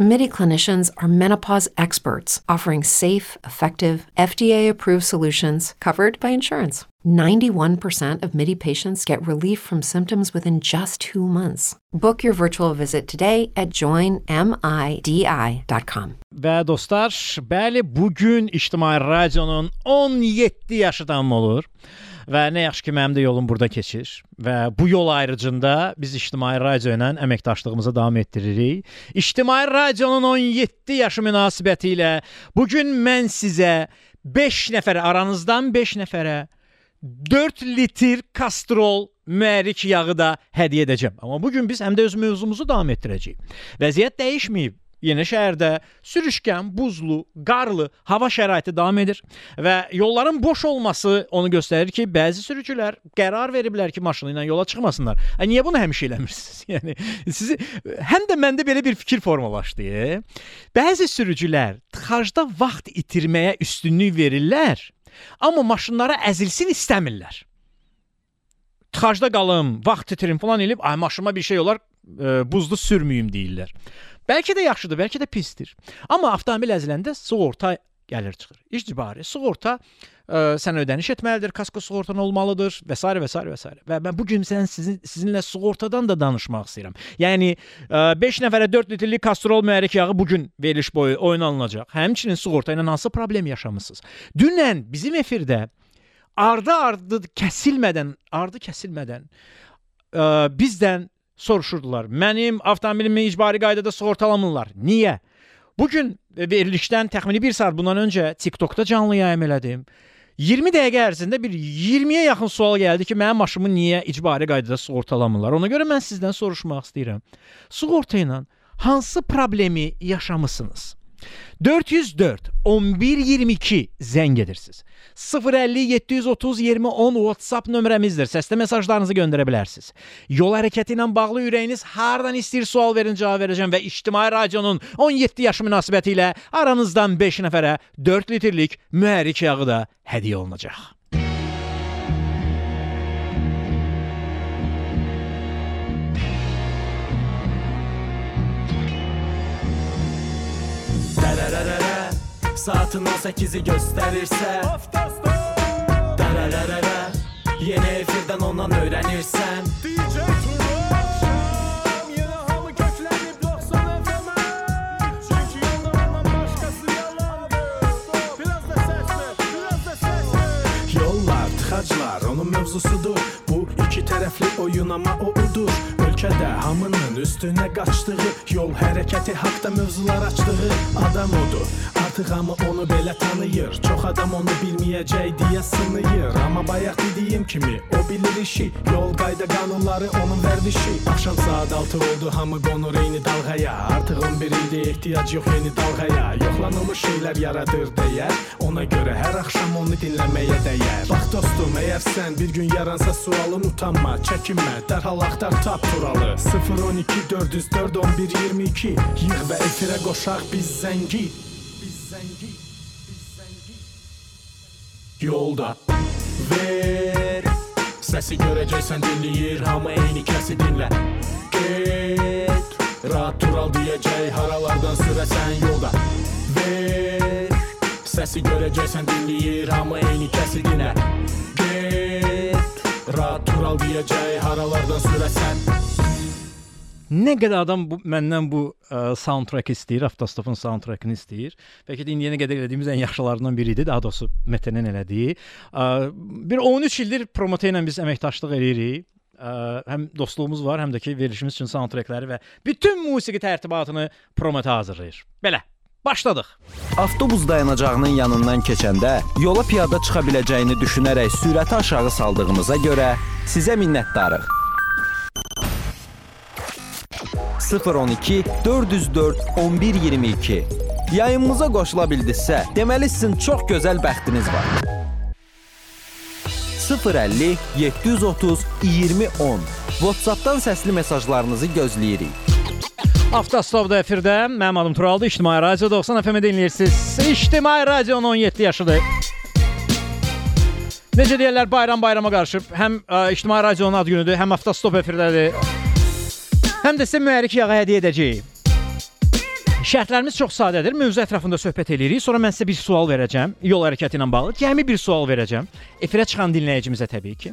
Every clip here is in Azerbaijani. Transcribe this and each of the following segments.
MIDI clinicians are menopause experts offering safe, effective, FDA approved solutions covered by insurance. 91% of MIDI patients get relief from symptoms within just two months. Book your virtual visit today at joinmidi.com. Və dostlar, bəli, bu gün İctimai Radionun 17 yaşı tamam olur. Və nə yaxşı ki, mənim də yolum burada keçir və bu yol ayrıcında biz İctimai Radio ilə əməkdaşlığımızı davam etdiririk. İctimai Radionun 17 yaşı münasibəti ilə bu gün mən sizə 5 nəfərə aranızdan 5 nəfərə 4 litr kastrol mühərrik yağı da hədiyyə edəcəm. Amma bu gün biz həm də öz mövzumuzu davam etdirəcəyik. Vəziyyət dəyişməyib. Yeni şəhərdə sürüşkən, buzlu, qarlı hava şəraiti davam edir və yolların boş olması onu göstərir ki, bəzi sürücülər qərar veriblər ki, maşını ilə yola çıxmasınlar. Ə, niyə bunu həmişə eləmirsiniz? Yəni sizi həm də məndə belə bir fikir formalaşdı. Bəzi sürücülər tıxacda vaxt itirməyə üstünlük verirlər, amma maşınlara əzilsin istəmirlər. Tıxacda qalım, vaxt itirim falan elib, ay maşıma bir şey olar, ə, buzlu sürməyim deyirlər. Bəlkə də yaxşıdır, bəlkə də pisdir. Amma avtomobil əziləndə sığorta gəlir çıxır. İcbari sığorta ə, sən ödəniş etməlidir, kasko sığortan olmalıdır və s. və s. və s. Və mən bu gün sən sizin sizinlə sığortadan da danışmaq istəyirəm. Yəni 5 nəfərə 4 litrlik kastrol mühərrik yağı bu gün veriliş boyu oynanılacaq. Həmçinin sığorta ilə hansı problem yaşamısınız? Dünən bizim efirdə ardı-ardı kəsilmədən, ardı kəsilmədən ə, bizdən soruşurdular. Mənim avtomobilimi icbari qaydada sığortalamırlar. Niyə? Bu gün verilişdən təxmini 1 saat bundan öncə TikTokda canlı yayım elədim. 20 dəqiqə ərzində bir 20-yə yaxın sual gəldi ki, mənim maşınımı niyə icbari qaydada sığortalamırlar? Ona görə mən sizdən soruşmaq istəyirəm. Sığorta ilə hansı problemi yaşamısınız? 404 11 22 zəng edirsiniz. 050 730 20 10 WhatsApp nömrəmizdir. Səslə mesajlarınızı göndərə bilərsiniz. Yol hərəkəti ilə bağlı ürəyiniz hardan istəyir sual verin, cavab verəcəm və İctimai Radionun 17 yaşı münasibəti ilə aranızdan 5 nəfərə 4 litrlik mühərrik yağı da hədiyyə olunacaq. Saatın 18'i gösterirse. Dərərərərə Yeni efirdən ondan öğrenirsen DJ Turan Yine hamı köklenip 90 FM'e Çünkü yolda başkası yalandı. Biraz da sesli, biraz da sesli Yollar, tıxaclar onun mövzusudur Bu iki tərəfli oyun ama o udur. Ölkədə hamının üstünə qaçdığı Yol hərəkəti haqda mövzular açdığı Adam odur Artıq hamı onu belə tanıyır. Çox adam onu bilməyəcək deyə sınıyır Amma bayaq dediyim kimi o bilir işi. Yol qayda qanunları onun vərdişi. Axşam saat 6 oldu hamı qonur eyni dalğaya. Artıq 11 ildir ehtiyac yox yeni dalğaya. Yoxlanılmış şeylər yaradır dəyər Ona görə hər axşam onu dinləməyə dəyər. Bax dostum, əgər sən bir gün yaransa sualın utanma, çəkinmə. Dərhal axtar tap turalı. 012 404 11 22 Yığ və efirə qoşaq biz zəngi Yolda. Ver. Səsi görəcəksən dinləyir Hamı eyni kəsi dinlə Get Rahat tural deyəcək Haralardan sürəsən yolda. Ver. Səsi görəcəksən dinləyir Hamı eyni kəsi dinlə Get Rahat tural deyəcək Haralardan sürəsən Nə qədər adam bu məndən bu ə, soundtrack istəyir, avtostopun soundtrackını istəyir. Bəlkə də indiyənə qədər elədiyimiz ən yaxşılarından biri idi, daha doğrusu Metenin elədiyi. Ə, bir 13 ildir Promote ilə biz əməkdaşlıq eləyirik. Ə, həm dostluğumuz var, həm də ki, verilişimiz üçün soundtrackləri və bütün musiqi tərtibatını Promote hazırlayır. Belə, başladıq. Avtobus dayanacağının yanından keçəndə yola piyada çıxa biləcəyini düşünərək sürəti aşağı saldığımıza görə sizə minnətdarıq. 012 404 1122 Yayımımıza qoşula bildinizsə, deməli sizin çox gözəl bəxtiniz var. 050 730 2010 WhatsApp-dan səsli mesajlarınızı gözləyirik. Avtostopda efirdə mənim adım Turaldı. İctimai Radio 90 FM dinləyirsiniz. İctimai Radionun 17 yaşıdır. Necə deyirlər bayram bayrama qarışıb. Həm ə, İctimai Radionun ad günüdür, həm avtostop efirdədir. Həm də sizə mühərrik yağı hədiyyə edəcəyik. Şərtlərimiz çox sadədir. Mövzu ətrafında söhbət eləyirik. Sonra mən sizə bir sual verəcəm. Yol hərəkəti ilə bağlı. Cəmi bir sual verəcəm. Efirə çıxan dinləyicimizə təbii ki.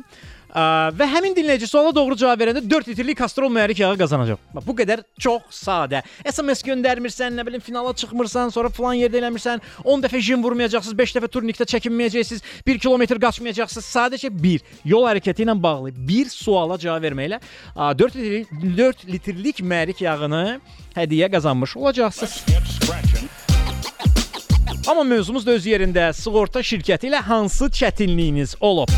Və həmin dinləyici suala doğru cavab verəndə 4 litrlik kastrol mühərrik yağı qazanacaq. Bax bu qədər çox sadə. SMS göndərmirsən, nə bilim finala çıxmırsan, sonra falan yerdə eləmirsən, 10 dəfə jim vurmayacaqsınız, 5 dəfə turnikdə çəkinməyəcəksiniz, 1 kilometr qaçmayacaqsınız. Sadəcə bir yol hərəkəti ilə bağlı bir suala cavab verməklə ə, 4 litrlik 4 litrlik mühərrik yağını hədiyyə qazanmış olacaqsınız. Amma mövzumuz da öz yerində. Sığorta şirkəti ilə hansı çətinliyiniz olub?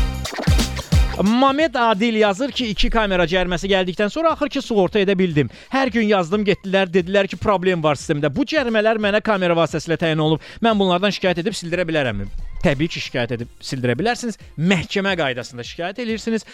Mamed Adil yazır ki, 2 kamera cəriməsi gəldikdən sonra axır ki, sığorta edə bildim. Hər gün yazdım, getdilər, dedilər ki, problem var sistemdə. Bu cərimələr mənə kamera vasitəsilə təyin olunub. Mən bunlardan şikayət edib sildirə bilərəmmi? Təbii ki, şikayət edib sildirə bilərsiniz. Məhkəmə qaydasında şikayət edirsiniz.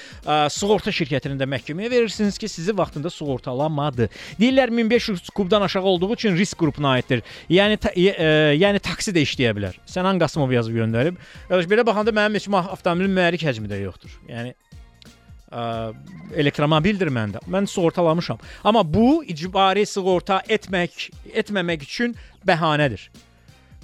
Sığorta şirkətini də məhkəməyə verirsiniz ki, sizi vaxtında sığortalamadı. Deyirlər 1500 kubdan aşağı olduğu üçün risk qrupuna aiddir. Yəni ta, e, yəni taksi də işləyə bilər. Sənan Qasımov yazıb göndərib. Qardaş belə baxanda mənim heç avtomobilin mühərrik həcmi də yoxdur. Yəni ə, elektromobildir məndə. Mən sığortalamışam. Amma bu icbari sığorta etmək etməmək üçün bəhanədir.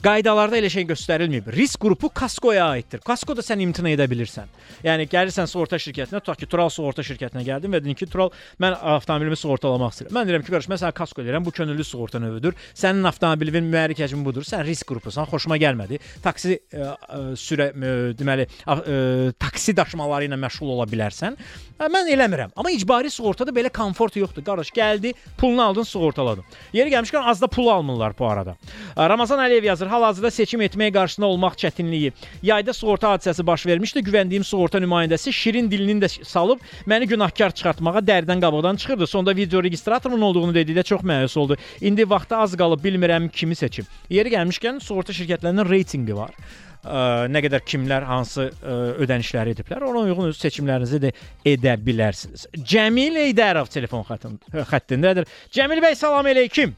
Qaydalarda elə şey göstərilməyib. Risk qrupu kaskoya aiddir. Kasko da sən imtina edə bilirsən. Yəni gəlirsən sığorta şirkətinə, tutaq ki, Tural sığorta şirkətinə gəldin və dedin ki, Tural, mən avtomobilimi sığortalamaq istəyirəm. Mən deyirəm ki, qardaş, mən sənə kasko edirəm, bu könüllü sığorta növüdür. Sənin avtomobilinin mühərrik həcmi budur. Sən risk qrupusan, xoşuma gəlmədi. Taksi ə, ə, sürə ə, deməli, ə, ə, taksi daşımaları ilə məşğul ola bilərsən. Ə, mən eləmirəm. Amma icbari sığortada belə komfort yoxdur. Qardaş, gəldi, pulunu aldın, sığortaladın. Yeri gəlmişkən az da pul almırlar bu arada. Ramazan Əliyev yazır: Hal-hazırda seçim etməyə qarşısında olmaq çətinliyi. Yayda sığorta hadisəsi baş vermişdi. Güvəndiyim sığorta nümayəndəsi şirin dilini də salıb məni günahkar çıxartmağa dərdən qabıqdan çıxırdı. Sonda video registratorunun olduğunu dedikdə çox məyus oldu. İndi vaxtı az qalıb bilmirəm kimi seçim. Yeri gəlmişkən sığorta şirkətlərinin reytinqi var. Ə, nə qədər kimlər hansı ə, ödənişləri ediblər, ona uyğun öz seçimlərinizi də edə bilərsiniz. Cəmil Eydərov telefon xəttində xəttindədir. Cəmil bəy salam əleykum.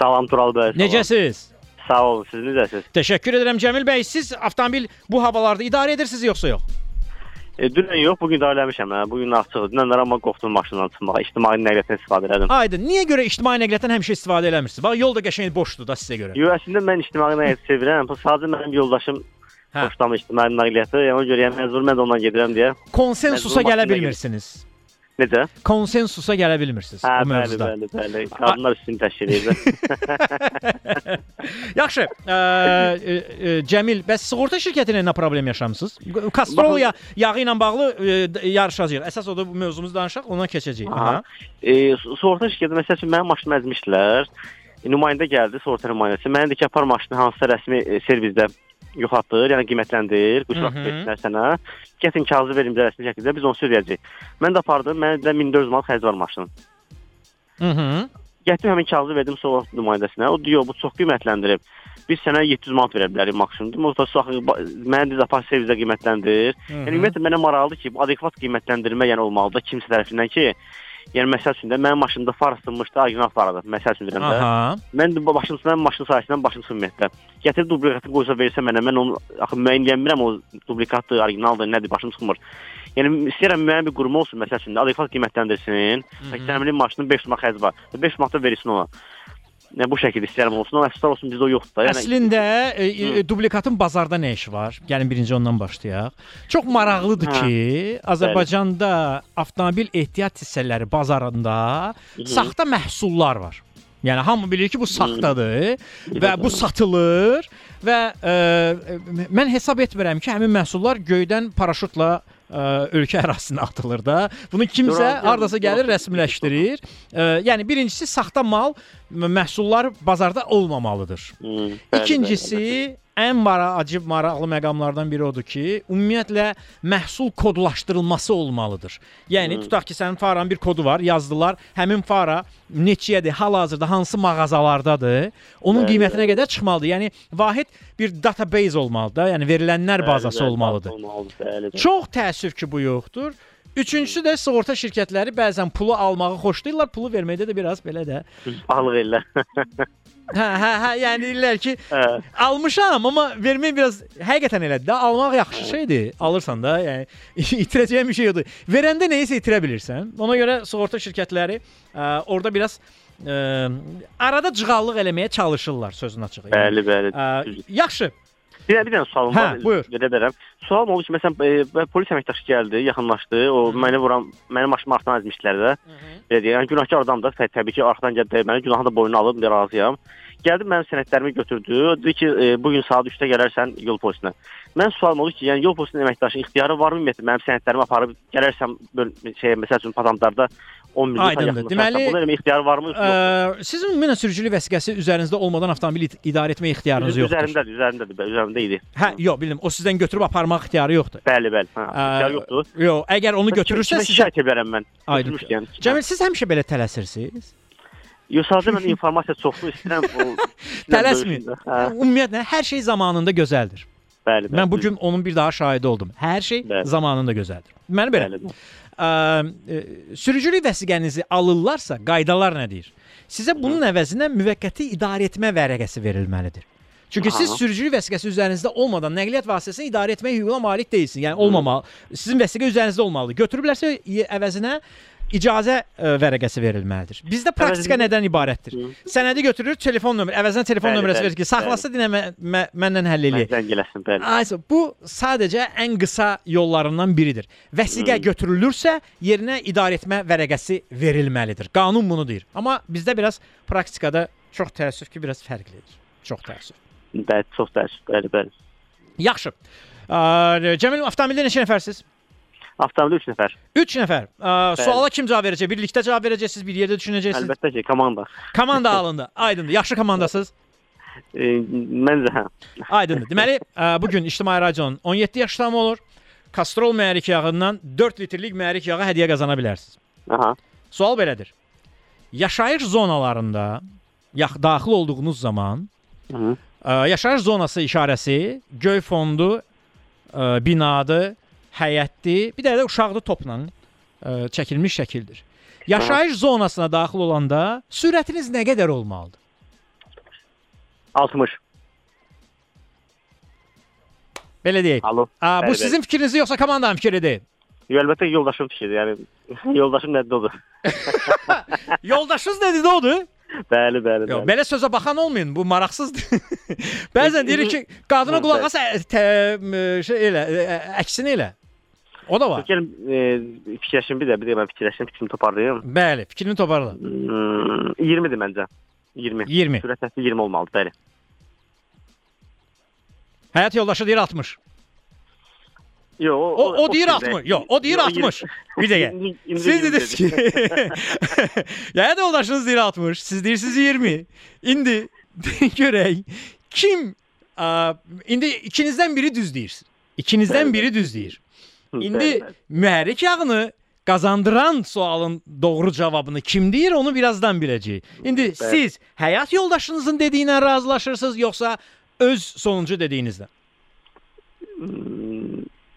Salam Tural bəy. salam. Necəsiz? Sağ olun, siz necəsiz? Təşəkkür edirəm Cəmil bəy. Siz avtomobil bu havalarda idarə edirsiniz yoxsa yox? E, dünən yox, bu gün də eləmişəm. Hə. Bu gün açıq. Dünənlər amma qorxdum maşından çıxmağa. İctimai nəqliyyatdan istifadə elədim. Aydın. Niyə görə ictimai nəqliyyatdan həmişə istifadə eləmirsiniz? Bax yol da qəşəng boşdur da sizə görə. Yox, əslində mən ictimai nəqliyyatı sevirəm. Bu sadəcə mənim yoldaşım Hə. xoşlamır ictimai nəqliyyatı. Yəni ona görə yəni məcbur mən də ondan gedirəm deyə. Konsensusa gələ bilmirsiniz. Necə? Konsensusa gələ bilmirsiniz Hə, bəli, mövzuda. bəli, bəli. Qadınlar üstün təşkil edir. Yaxşı. Ə, ə, ə, Cəmil, bəs sığorta şirkətinə nə problem yaşamısınız? Kastrol ya, yağı ilə bağlı ə, d- yarışacağıq. Əsas o da bu mövzumuzu danışaq, ondan keçəcəyik. Aha. E, su- sığorta şirkəti məsəl üçün mənim maşınımı əzmişdilər. E, nümayəndə gəldi, sığorta nümayəndəsi. Mənə dedi ki, apar maşını hansısa rəsmi e, servisdə yoxlatdır, yəni qiymətləndir, quşaq Mhm. versinlər sənə. Gətin kağızı verin bizə rəsmi şəkildə, biz onu sürüyəcəyik. Mən də apardım, məndə də 1400 manat xərc var maşının. Mhm. Getdim həmin kağızı verdim sığorta nümayəndəsinə. O deyir, bu çox qiymətləndirib. Biz sənə 700 manat verə bilərik maksimum. O da çox mənə də apar servisdə qiymətləndir. Yəni ümumiyyətlə mənə maraqlıdır ki, bu adekvat qiymətləndirmə yəni olmalıdır kimsə tərəfindən ki, yəni məsəl üçün də mənim maşınımda far sınmışdı, orijinal faradır. Məsəl üçün deyirəm də. Mən də bu maşın sahəsindən başım sınmıyətdə. Gətirib dublikatını qoysa versə mənə, mən onu axı müəyyənlənmirəm o dublikatdır, orijinaldır, nədir, başım çıxmır. Yəni istəyirəm müəyyən bir qurum olsun, məsəl üçün adekvat qiymətləndirsin. Təksəmli maşının 500 manat xərci var. 500 manat da verirsin ona. Yəni bu şəkildə istəyirəm olsun. Amma əfsuslar olsun bizdə o yoxdur da. Yəni Əslində e, e, dublikatın bazarda nə işi var? Gəlin birinci ondan başlayaq. Çox maraqlıdır Hə. ki, Azərbaycanda avtomobil ehtiyat hissələri bazarında saxta məhsullar var. Yəni hamı bilir ki, bu saxtadır və bu satılır və e, e, mən hesab etmirəm ki, həmin məhsullar göydən paraşutla ə, ölkə ərazisinə atılır da. Bunu kimsə hardasa gəlir rəsmiləşdirir. Ə, yəni birincisi saxta mal məhsullar bazarda olmamalıdır. Hmm, İkincisi ən mara acib maraqlı məqamlardan biri odur ki, ümumiyyətlə məhsul kodlaşdırılması olmalıdır. Yəni tutaq ki, sənin faranın bir kodu var, yazdılar. Həmin fara neçəyədir, hal-hazırda hansı mağazalardadır, onun Bəli, qiymətinə qədər çıxmalıdır. Yəni vahid bir database olmalıdır da, yəni verilənlər bəli, bazası bəli, olmalıdır. olmalıdır, bəli, bəli. Çox təəssüf ki, bu yoxdur. Üçüncüsü də sığorta şirkətləri bəzən pulu almağı xoşlayırlar, pulu verməkdə də biraz belə də. Bağlıq elə. Hə, hə, hə, yəni deyirlər ki, Hə. almışam, amma vermək biraz həqiqətən elədir də. Almaq yaxşı şeydir. Alırsan da, yəni itirəcəyin bir şey yoxdur. Verəndə nəyisə itirə bilirsən. Ona görə sığorta şirkətləri ə, orada biraz ə, arada cığallıq eləməyə çalışırlar sözün açığı. Yəni, Bəli, bəli. ə, yaxşı. Bir, bir dənə sualım Hə, var. buyur. Verə bilərəm. Sualım oldu ki, məsələn, e, polis əməkdaşı gəldi, yaxınlaşdı. O məni vuran, mənim maşınımı arxadan əzmişdilər də. Belə deyək, yəni günahkar adamdır. Tə- Təbii ki, arxadan gəldi, məni günahını da boynuna alıb, mən razıyam. Gəldi mənim sənədlərimi götürdü. Dedi ki, e, bu gün saat 3-də gələrsən yol polisinə. Mən sualım oldu ki, yəni yol polisinin əməkdaşı ixtiyarı varmı ümumiyyətlə mənim sənədlərimi aparıb gələrsən böl- şey, məsəl üçün patamdarda 10 minutə Aydındır. yaxın. Deməli, Bunu eləmə ixtiyarı varmı? Ə, sizin ümumən sürücülük vəsiqəsi üzərinizdə olmadan avtomobil id- idarə etmə ixtiyarınız yoxdur. Üzərindədir, üzərindədir, üzərində idi. Hə, yox, bildim. O sizdən götürüb aparmaq ixtiyarı yoxdur. Bəli, bəli. Hə, ixtiyar yoxdur. Yox, əgər onu götürürsə sizə şikayət edərəm mən. Aydın. Yəni. Cəmil siz həmişə belə tələsirsiniz? Yox, sadəcə mən informasiya çoxlu istəyirəm. Tələsməyin. Ümumiyyətlə hər şey zamanında gözəldir. bəli, bəli. Mən bu gün onun bir daha şahidi oldum. Hər şey Bəli. zamanında gözəldir. Məni belə. Bəli, bəli. Ə, ə, sürücülük vəsiqənizi alırlarsa, qaydalar nə deyir? Sizə bunun əvəzinə müvəqqəti idarə etmə vərəqəsi verilməlidir. Çünki Aha. siz sürücülük vəsiqəsi üzərinizdə olmadan nəqliyyat vasitəsini idarə etmək hüququna malik deyilsiniz. Yəni olmamalı. Sizin vəsiqə üzərinizdə olmalıdır. Götürüblərsə əvəzinə icazə ə, vərəqəsi verilməlidir. Bizdə praktika Əvəzində- nədən ibarətdir? Hı. Sənədi götürür, telefon nömrə, əvəzinə telefon Bəli, nömrəsi verir ki, saxlasa dinə mə, mə, məndən həll. Mən zəng eləsin, bəli. Aysə, bu sadəcə ən qısa yollarından biridir. Vəsiqə götürülürsə, yerinə idarə etmə vərəqəsi verilməlidir. Qanun bunu deyir. Amma bizdə biraz praktikada çox təəssüf ki, biraz fərqlidir. Çox təəssüf. Bəli, çox təəssüf, bəli, bəli. Yaxşı. Ə, Cəmil avtomobildə neçə nəfərsiz? Avtomobildə 3 nəfər. 3 nəfər. Ə, suala kim cavab verəcək? Birlikdə cavab verəcəksiniz, bir yerdə düşünəcəksiniz. Əlbəttə ki, komanda. Komanda halında. Aydındır. Yaxşı komandasınız. E, məncə hə. Aydındır. Deməli, ə, bu gün İctimai Radionun 17 yaş tamamı olur. Kastrol mühərrik yağından 4 litrlik mühərrik yağı hədiyyə qazana bilərsiniz. Aha. Sual belədir. Yaşayış zonalarında yax daxil olduğunuz zaman Hı. ə, yaşayış zonası işarəsi göy fondu ə, binadır, həyətdir, bir də də uşaqlı topla ə, çəkilmiş şəkildir. Yaşayış zonasına daxil olanda sürətiniz nə qədər olmalıdır? 60. Belə deyək. Alo. Ə, bu Bəli, sizin fikriniz yoxsa komandanın fikridir? Yo, əlbəttə yoldaşım fikirdir. Yəni yoldaşım nədir odur? Yoldaşınız nədir odur? bəli, bəli, Yox, bəli. belə sözə baxan olmayın. Bu maraqsızdır. Bəzən deyirik ki, qadına qulaq as, ə, tə- m- şey elə, ə, əksini elə. O da var. Gəlin e, fikirləşim bir də, bir də mən fikirləşim, fikrimi toparlayım. Bəli, fikrini toparla. Hmm, 20-dir məncə. 20. 20. Sürət hətti 20 olmalıdır, bəli. Həyat yoldaşı deyir 60. Yo, O o deyir 60. Yox, o deyir 60. Bir dəqiqə. Siz dediniz ki, həyat yoldaşınız deyir 60, siz deyirsiniz 20. İndi görək kim ə, indi ikinizdən biri düz deyir. İkinizdən Bəli, biri düz deyir. İndi bəli, bəli. mühərrik yağını qazandıran sualın doğru cavabını kim deyir onu birazdan biləcəyik. İndi siz həyat yoldaşınızın dediyinə razılaşırsınız yoxsa öz sonuncu dediyinizlə?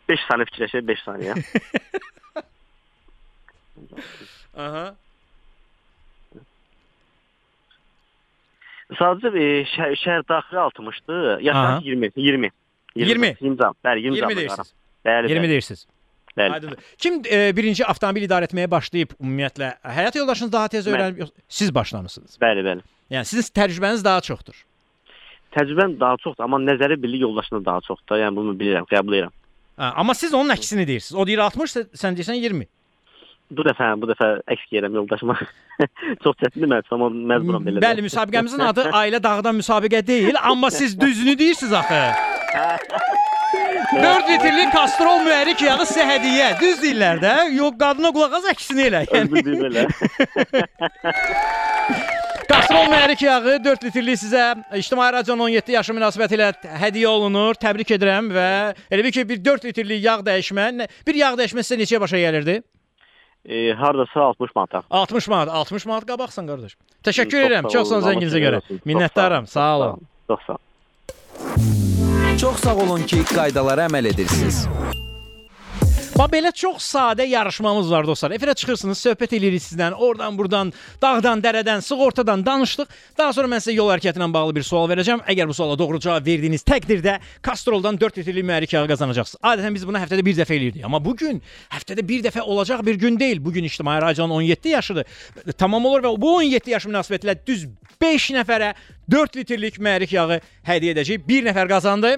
5 saniyə fikirləşək, 5 saniyə. Aha. Sadəcə e, şəhər, şəhər daxili 60-dır. Aha. Yaşayış 20, 20. 20. 20 cam. Bəli, 20 20 cam. deyirsiniz. Bəli, 20 bəli. Aydındır. Kim e, birinci avtomobil idarə etməyə başlayıb ümumiyyətlə həyat yoldaşınız daha tez öyrənib yoxsa siz başlamısınız? Bəli, bəli. Yəni sizin təcrübəniz daha çoxdur. Təcrübəm daha çoxdur, amma nəzəri birlik yoldaşında daha çoxdur. Yəni bunu bilirəm, qəbul edirəm. Ha, amma siz onun əksini deyirsiniz. O deyir 60, sən- sən deyirsən 20. Bu dəfə, bu dəfə əks yerəm yoldaşıma. Çox çətindir mən, amma məcburam belə. Bəli, müsabiqəmizin adı Ailə Dağdan müsabiqə deyil, amma siz düzünü deyirsiniz axı. 4 litrlik kastrol mühərrik yağı sizə hədiyyə. Düz deyirlər də. Yox, qadına qulaq as əksini elə. Yəni belə. kastrol mühərrik yağı 4 litrlik sizə İctimai Radionun 17 yaşı münasibəti ilə hədiyyə olunur. Təbrik edirəm və elə bil ki, bir 4 litrlik yağ dəyişmə, bir yağ dəyişmə sizə neçəyə başa gəlirdi? E, hardasa 60 manata. 60 manat. 60 manat qabaqsan qardaş. Təşəkkür edirəm. Çox sağ olun, zənginizə görə. Minnətdaram. sağ olun. Çox sağ olun. Çox sağ olun ki, qaydalara əməl edirsiniz. Bax belə çox sadə yarışmamız var dostlar. Efirə çıxırsınız, söhbət eləyirik sizdən, oradan, buradan, dağdan, dərədən, sığortadan danışdıq. Daha sonra mən sizə yol hərəkəti ilə bağlı bir sual verəcəm. Əgər bu suala doğru cavab verdiyiniz təqdirdə Castroldan 4 litrlik mühərrik yağı qazanacaqsınız. Adətən biz bunu həftədə bir dəfə eləyirdik, amma bu gün həftədə bir dəfə olacaq bir gün deyil. Bu gün İctimai Radionun 17 yaşıdır. Tamam olur və bu 17 yaş münasibətilə düz 5 nəfərə 4 litrlik mühərrik yağı hədiyyə edəcəyik. Bir nəfər qazandı.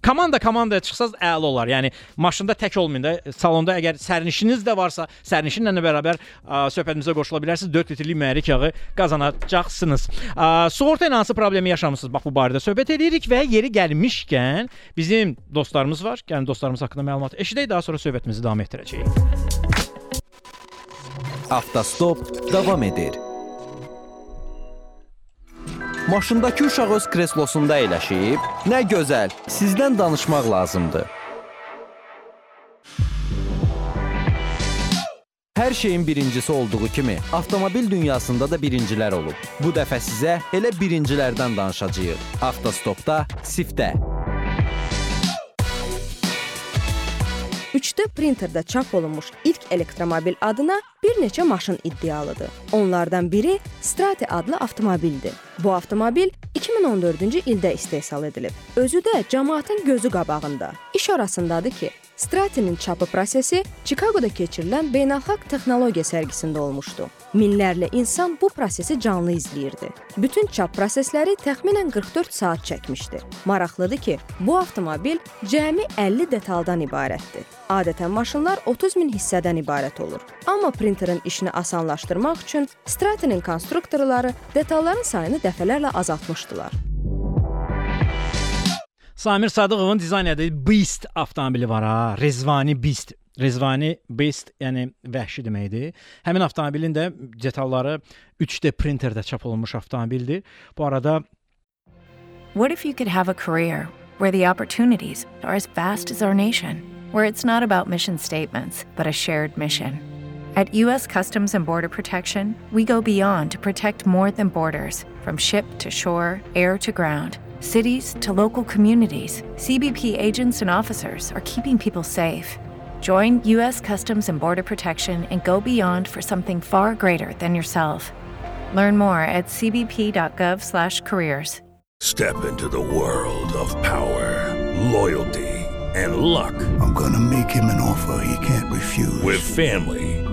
Komanda komandaya çıxsaz əla olar. Yəni maşında tək olmayın da, salonda əgər sərnişiniz də varsa, sərnişinlə bərabər ə, söhbətimizə qoşula bilərsiniz. 4 litrlik mühərrik yağı qazanacaqsınız. Ə, Sığorta hansı problemi yaşamısınız? Bax bu barədə söhbət edirik və yeri gəlmişkən bizim dostlarımız var. Gəlin dostlarımız haqqında məlumat eşidək, daha sonra söhbətimizi davam etdirəcəyik. Avtostop davam edir. Maşındakı uşaq öz kreslosunda əyləşib, nə gözəl, sizdən danışmaq lazımdır. Hər şeyin birincisi olduğu kimi, avtomobil dünyasında da birincilər olub. Bu dəfə sizə elə birincilərdən danışacağıq. Avtostopda Sifdə. 3D printerdə çap olunmuş ilk elektromobil adına bir neçə maşın iddialıdır. Onlardan biri Strati adlı avtomobildir. Bu avtomobil 2014-cü ildə istehsal edilib. Özü də cəmaətin gözü qabağında. İş orasındadır ki, Stratinin çapı prosesi Chicagoda keçirilən beynəlxalq texnologiya sərgisində olmuşdu. Minlərlə insan bu prosesi canlı izləyirdi. Bütün çap prosesləri təxminən 44 saat çəkmişdi. Maraqlıdır ki, bu avtomobil cəmi 50 detaldan ibarətdir. Adətən maşınlar 30 min hissədən ibarət olur. Amma printerin işini asanlaşdırmaq üçün Stratinin konstruktorları detalların sayını dəfələrlə azaltmışdılar. Samir Sadıqovun dizayn etdiyi Beast avtomobili var ha. Rezvani Beast. Rezvani Beast, yəni vəhşi deməkdir. Həmin avtomobilin də detalları 3D printerdə çap olunmuş avtomobildir. Bu arada What if you could have a career where the opportunities are as vast as our nation, where it's not about mission statements, but a shared mission? At U.S. Customs and Border Protection, we go beyond to protect more than borders from ship to shore, air to ground. Cities to local communities, CBP agents and officers are keeping people safe. Join U.S. Customs and Border Protection and go beyond for something far greater than yourself. Learn more at cbp.gov/careers. Step into the world of power, loyalty, and luck. I'm gonna make him an offer he can't refuse. With family,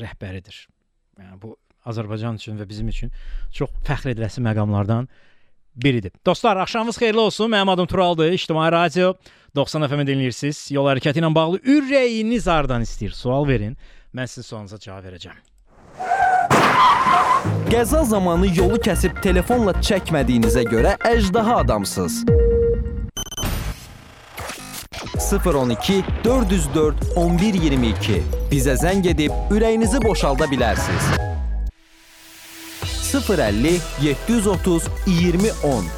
rəhbəridir. Yəni bu Azərbaycan üçün və bizim üçün çox fəxr ediləsi məqamlardan biridir. Dostlar, axşamınız xeyirli olsun. Mənim adım Turaldır. İctimai Radio 90 FM dinləyirsiniz. Yol hərəkəti ilə bağlı ürəyiniz hardan istəyir? Sual verin. Mən sizin sualınıza cavab verəcəm. Qəza zamanı yolu kəsib telefonla çəkmədiyinizə görə əjdaha adamsınız. 012 404 1122 Bizə zəng edib ürəyinizi boşalda bilərsiniz. 050 730 2010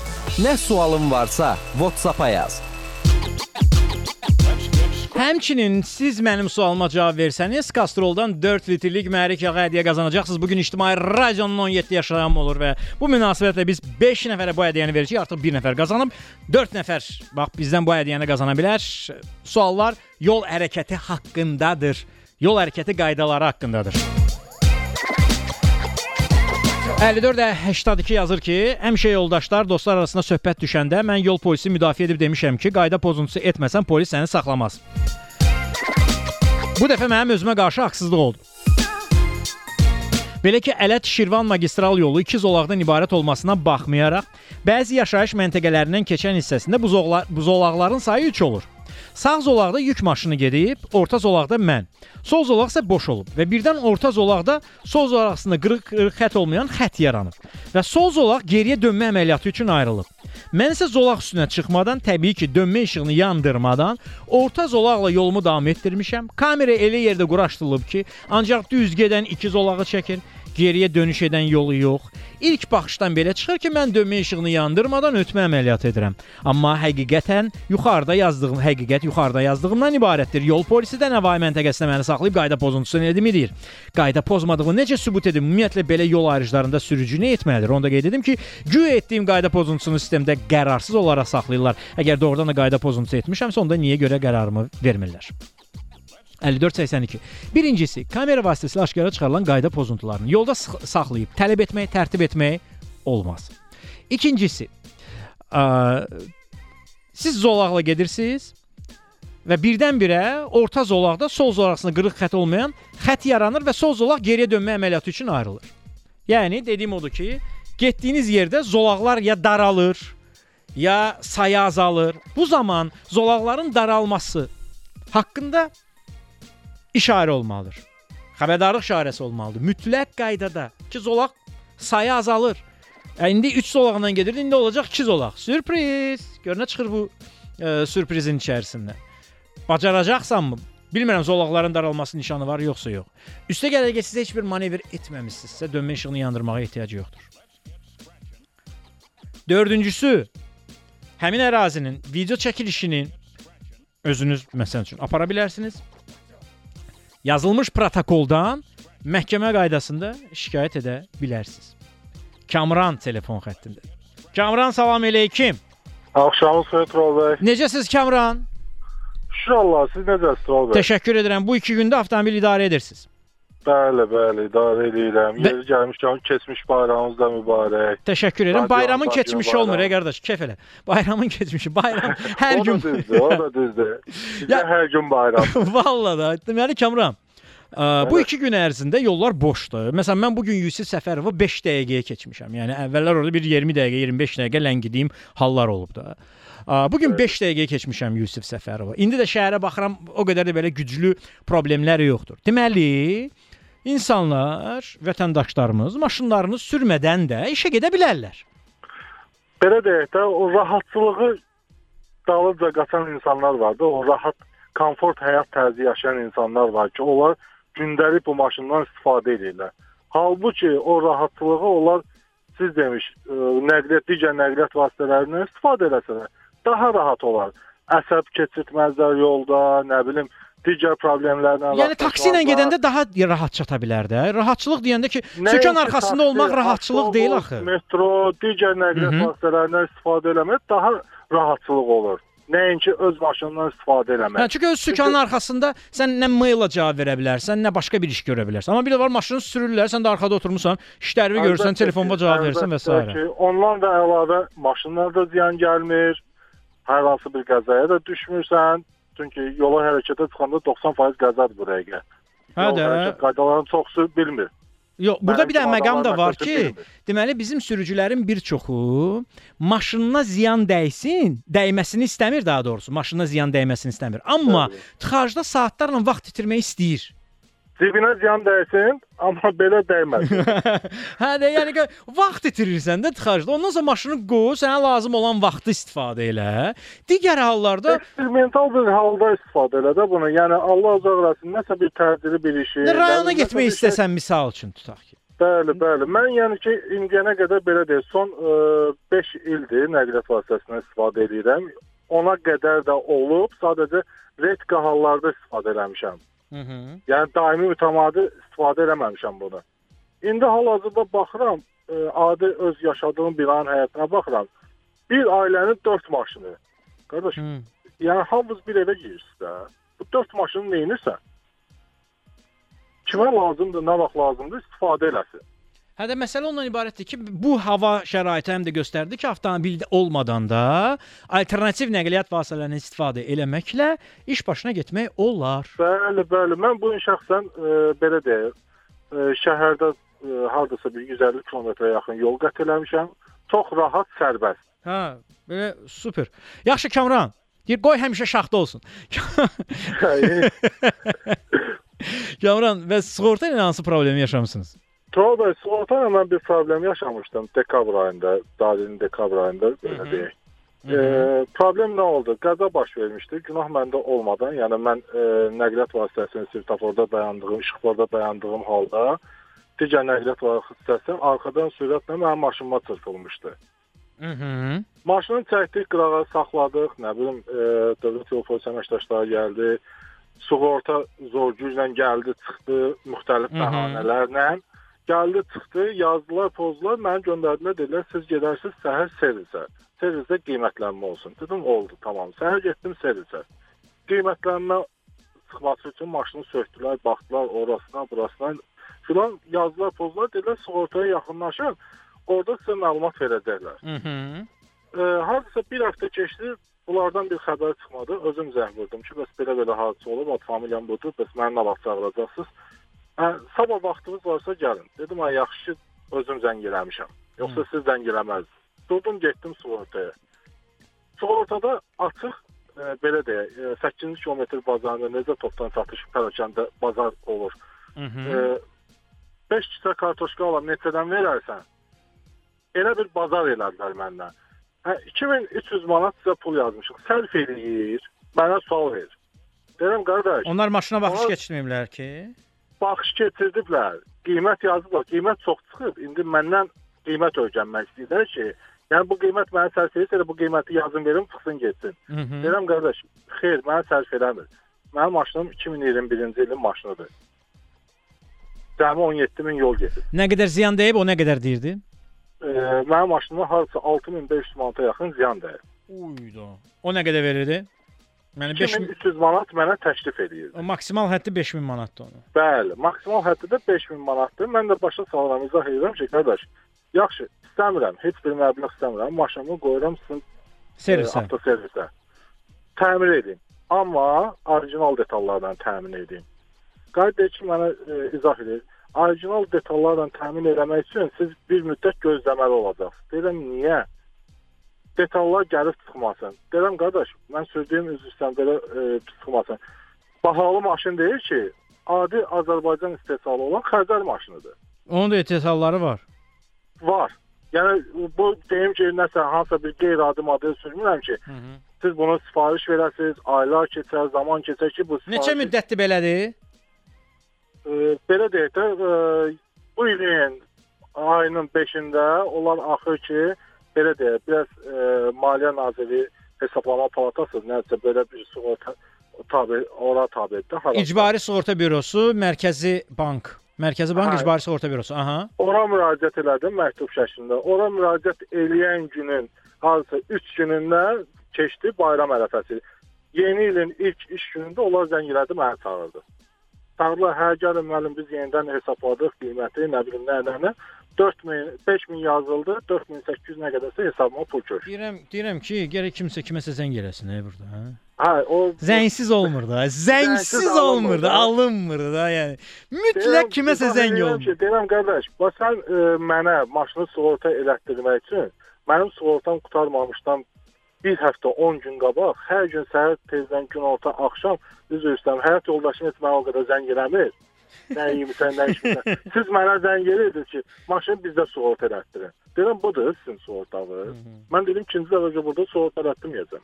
Nə sualın varsa WhatsApp-a yaz. Həmçinin siz mənim sualıma cavab versəniz, Castroldan 4 litrlik mühərrik yağı hədiyyə qazanacaqsınız. Bu gün İctimai Radionun 17 yaş rayamı olur və bu münasibətlə biz 5 nəfərə bu hədiyyəni verəcəyik. Artıq 1 nəfər qazanıb, 4 nəfər bax bizdən bu hədiyyəni qazana bilər. Suallar yol hərəkəti haqqındadır. Yol hərəkəti qaydaları haqqındadır. 5482 yazır ki, həmişə yoldaşlar, dostlar arasında söhbət düşəndə mən yol polisi müdafiə edib demişəm ki, qayda pozuntusu etməsən polis səni saxlamaz. Bu dəfə mənim özümə qarşı haqsızlıq oldu. Belə ki, Ələt Şirvan magistral yolu 2 zolaqdan ibarət olmasına baxmayaraq, bəzi yaşayış məntəqələrindən keçən hissəsində bu, zoğla, bu zolaqların sayı 3 olur. Sağ zolaqda yük maşını gedib, orta zolaqda mən. Sol zolaq isə boş olub və birdən orta zolaqda sol zolaq arasında qırıq-qırıq xətt olmayan xətt yaranıb və sol zolaq geriyə dönmə əməliyyatı üçün ayrılıb. Mən isə zolaq üstünə çıxmadan, təbii ki, dönmə işığını yandırmadan orta zolaqla yolumu davam etdirmişəm. Kamera elə yerdə quraşdırılıb ki, ancaq düz gedən iki zolağı çəkir geriyə dönüş edən yolu yox. İlk baxışdan belə çıxır ki, mən dönmə işığını yandırmadan ötmə əməliyyatı edirəm. Amma həqiqətən yuxarıda yazdığım həqiqət yuxarıda yazdığımdan ibarətdir. Yol polisi də Nəvai məntəqəsində məni saxlayıb qayda pozuntusunu edimir. Qayda pozmadığımı necə sübut edim? Ümumiyyətlə belə yol ayrıclarında sürücü nə etməlidir? Onda qeyd edim ki, güya etdiyim qayda pozuntusunu sistemdə qərarsız olaraq saxlayırlar. Əgər doğrudan da qayda pozuntusu etmişəmsə, onda niyə görə qərarımı vermirlər? 5482. Birincisi, kamera vasitəsilə aşkara çıxarılan qayda pozuntularını yolda saxlayıb tələb etmək, tərtib etmək olmaz. İkincisi, ə, siz zolaqla gedirsiniz və birdən-birə orta zolaqda sol zolaqsında qırıq xətt olmayan xətt yaranır və sol zolaq geriyə dönmə əməliyyatı üçün ayrılır. Yəni dediyim odur ki, getdiyiniz yerdə zolaqlar ya daralır, ya sayı azalır. Bu zaman zolaqların daralması haqqında işarə olmalıdır. Xəbərdarlıq işarəsi olmalıdır. Mütləq qaydada ki, zolaq sayı azalır. Yəni, indi 3 zolaqla gedirdi, indi olacaq 2 zolaq. Sürpriz. Gör nə çıxır bu e, sürprizin içərisində. Bacaracaqsanmı? Bilmirəm zolaqların daralması nişanı var yoxsa yox. Üstə gəlir ki, siz heç bir manevr etməmisinizsə, dönmə işığını yandırmağa ehtiyac yoxdur. Dördüncüsü, həmin ərazinin video çəkilişinin özünüz məsəl üçün apara bilərsiniz. Yazılmış protokoldan məhkəmə qaydasında şikayət edə bilərsiniz. Kamran telefon xəttində. Kamran salam eləykim. Axşamınız xeyir Tural bəy. Necəsiz Kamran? Şükür Allah, siz necəsiz Tural bəy? Təşəkkür edirəm. Bu 2 gündə avtomobil idarə edirsiniz. Bəli, bəli, idarə edirəm. Bə- Yeri gəlmişkən keçmiş bayramınız da mübarək. Təşəkkür edirəm. Bayramın keçmişi bayram. olmur, ey qardaş, kef elə. Bayramın keçmişi, bayram hər o gün. da düzdür, o da düzdür. Ya- hər gün bayram. Vallahi da. Deməli Kamran, ə, bu 2 gün ərzində yollar boşdur. Məsələn, mən bu gün Yusif Səfərovu 5 dəqiqəyə keçmişəm. Yəni əvvəllər orada bir 20 dəqiqə, 25 dəqiqə ləngidiyim hallar olub da. Ə, Bu gün 5 dəqiqəyə keçmişəm Yusif Səfərova. İndi də şəhərə baxıram, o qədər də belə güclü problemlər yoxdur. Deməli, insanlar, vətəndaşlarımız maşınlarını sürmədən də işə gedə bilərlər. Belə deyək də, o rahatçılığı dalınca qaçan insanlar var da, o rahat, komfort həyat tərzi yaşayan insanlar var ki, onlar gündəlik bu maşından istifadə edirlər. Halbuki o rahatçılığı onlar siz demiş, ə, nəqliyyat digər nəqliyyat vasitələrindən istifadə eləsələr, daha rahat olar. Əsəb keçirtməzlər yolda, nə bilim, digər problemlərlə Yəni taksi ilə gedəndə daha rahat çata bilər də. Rahatçılıq deyəndə ki, sökən arxasında olmaq rahatçılıq deyil axı. Metro, digər nəqliyyat vasitələrindən istifadə eləmək daha rahatçılıq olur. Nəinki öz maşınından istifadə eləmək. Hə, çünki öz sükanın arxasında sən nə maila cavab verə bilərsən, nə başqa bir iş görə bilərsən. Amma bir də var maşını sürürlər, sən də arxada oturmusan, işlərini görürsən, telefonla cavab verirsən və s. Ondan da əlavə maşınlarda ziyan gəlmir. Hər hansı bir qəzaya da düşmürsən. Çünki yola hərəkətə çıxanda 90% qəzadır bu dəqiqə. Hə də. hərəkət qaydalarının çoxusu bilmir. Yox, burada bir Mənim də məqam da var ki, bilmir. deməli bizim sürücülərin bir çoxu maşınına ziyan dəysin, dəyməsini istəmir daha doğrusu, maşına ziyan dəyməsini istəmir. Amma tıxacda saatlarla vaxt itirmək istəyir. Cibinə ziyan dəysin, amma belə dəyməz. hə də yəni ki, vaxt itirirsən də tıxacda. Ondan sonra maşını qoy, sənə lazım olan vaxtı istifadə elə. Digər hallarda Eksperimental bir halda istifadə elə də bunu. Yəni Allah uzaq eləsin, nəsə bir təcili bir işi. rayona nəsə getmək şey- istəsən misal üçün tutaq ki. Bəli, bəli. Mən yəni ki, indiyənə qədər belə deyək, son 5 ildir nəqliyyat vasitəsindən istifadə edirəm. Ona qədər də olub, sadəcə redka hallarda istifadə eləmişəm. Mhm. Yəni daimi mütəmadi istifadə eləməmişəm bunu. İndi hal-hazırda baxıram, ə, adi öz yaşadığım binanın həyatına baxıram. Bir ailənin 4 maşını. Qardaş, Hı. yəni hamınız bir evə girirsiniz də. Bu 4 maşını nə edirsən? Kimə lazımdır, nə vaxt lazımdır istifadə eləsin. Hə də məsələ ondan ibarətdir ki, bu hava şəraiti həm də göstərdi ki, avtomobil olmadan da alternativ nəqliyyat vasitələrindən istifadə eləməklə iş başına getmək olar. Bəli, bəli. Mən bu gün şəxsən ə, belə deyək, ə, şəhərdə ə, hardasa bir 150 kilometrə yaxın yol qət eləmişəm. Çox rahat, sərbəst. Hə, belə super. Yaxşı Kamran, Deyir, qoy həmişə şaxta olsun. Kamran, və sığorta ilə hansı problemi yaşamısınız? Sığorta ilə mən bir problem yaşamışdım dekabr ayında, dalinin dekabr ayında belə deyək. E, problem nə oldu? Qəza baş vermişdi. Günah məndə olmadan, yəni mən e, nəqliyyat vasitəsinin svetoforda dayandığım, işıqlarda dayandığım halda digər nəqliyyat vasitəsi arxadan sürətlə mənim maşınıma çırpılmışdı. Mhm. Maşını çəkdik, qırağa saxladıq, nə bilim, e, dövlət yol polisi əməkdaşları gəldi. Sığorta zor güclə gəldi, çıxdı müxtəlif bəhanələrlə. Gəldi, çıxdı, yazdılar, pozdular, məni göndərdilər, dedilər, siz gedərsiniz səhər servisə. Servisə qiymətlənmə olsun. Dedim, oldu, tamam. Səhər getdim servisə. Qiymətlənmə çıxması üçün maşını sökdülər, baxdılar orasına, burasına. Filan yazdılar, pozdular, dedilər, sığortaya yaxınlaşın. Orada sizə məlumat verəcəklər. Mhm. E, hardasa bir həftə keçdi, bunlardan bir xəbər çıxmadı. Özüm zəng vurdum ki, bəs belə-belə hadisə olub, ad familiyam budur, bəs məni nə vaxt çağıracaqsınız? Hə, sabah vaxtınız varsa gəlin. Dedim, ay yaxşı özüm zəng eləmişəm. Yoxsa siz zəng eləməzdiniz. Durdum, getdim sığortaya. Sığortada açıq e, belə deyək, e, 8-ci kilometr bazarında necə topdan satış pərakəndə bazar olur. Mhm. E, 5 kisə kartoşka alan neçədən verərsən? Elə bir bazar elədilər məndən. Hə 2300 manat sizə pul yazmışıq. Sərf eləyir. Mənə sual ver. Deyirəm qardaş, Onlar maşına baxış Onlar- keçirməyiblər ki. Baxış keçirdiblər. Qiymət yazıblar. Qiymət çox çıxıb. İndi məndən qiymət öyrənmək istəyirlər ki, yəni bu qiymət mənə sərf edirsə, bu qiyməti yazın verim, çıxsın getsin. Mhm. Deyirəm qardaş, xeyr, mənə sərf eləmir. Mənim maşınım 2021-ci ilin maşınıdır. Cəmi 17 min yol gedir. Nə qədər ziyan dəyib, o nə qədər deyirdi? E, mənim maşınıma harca 6500 manata yaxın ziyan dəyib. Uyda. O nə qədər verirdi? Yəni 5000 2300 manat mənə təklif edirdi. o maksimal həddi 5000 manatdır onun. Bəli, maksimal həddi də 5000 manatdır. Mən də başa salıram, izah edirəm ki, qardaş, yaxşı, istəmirəm, heç bir məbləğ istəmirəm. Maşınımı qoyuram sizin Servisə. e, avtoservisə. Təmir edin. Amma orijinal detallarla təmin edin. Qardaş ki, mənə e, izah edir. Orijinal detallarla təmin eləmək üçün siz bir müddət gözləməli olacaqsınız. Deyirəm, niyə? Detallar gəlib çıxmasın. Deyirəm, qardaş, mən sürdüyüm üzrsən belə e, çıxmasın. Bahalı maşın deyil ki, adi Azərbaycan istehsalı olan xəzər maşınıdır. Onun da detalları var. Var. Yəni bu deyim ki, nəsə hansısa bir qeyri-adi model sürmürəm ki, Hı -hı. siz bunu sifariş verəsiniz, aylar keçər, zaman keçər ki, bu sifariş Neçə müddətdir belədir? e, belə deyək də e, bu ilin ayının 5-də onlar axır ki, belə deyək, biraz e, Maliyyə Naziri hesablama palatası nəsə belə bir sığorta tabi ora tabidir. Hala. İcbari Sığorta Bürosu, Mərkəzi Bank. Mərkəzi Bank Hə. İcbari Sığorta Bürosu. Aha. Ora müraciət elədim məktub şəklində. Ora müraciət eləyən günün hardasa 3 günündən keçdi bayram ərəfəsi. Yeni ilin ilk iş günündə onlar zəng elədi, məni çağırdı. Çağırdılar, hə gəlin müəllim biz yenidən hesabladıq qiyməti, nə bilim nə nə nə. 4000, 5000 yazıldı, 4800 nə qədərsə hesabıma pul köçdü. Deyirəm, deyirəm ki, gərək kimsə kiməsə zəng eləsin hə burada, hə? Hə, o Zəngsiz olmur da. Zəngsiz olmur da, alınmır da. yəni. Mütləq kiməsə zəng. Ki, deyirəm qardaş, bax sən e, mənə maşını sığorta elətdirmək üçün mənim sığortam qutarmamışdan bir həftə 10 gün qabaq hər gün səhər tezdən günorta axşam üzr istəyirəm həyat yoldaşım heç mənə o qədər zəng eləmir. Nə yemisən, nə içmisən. Siz mənə zəng eləyirsiniz ki, maşını bizdə sığorta elətdirin. Deyirəm budur sizin sığortanız. Mən dedim ikinci dəfə burada sığorta elətdirməyəcəm.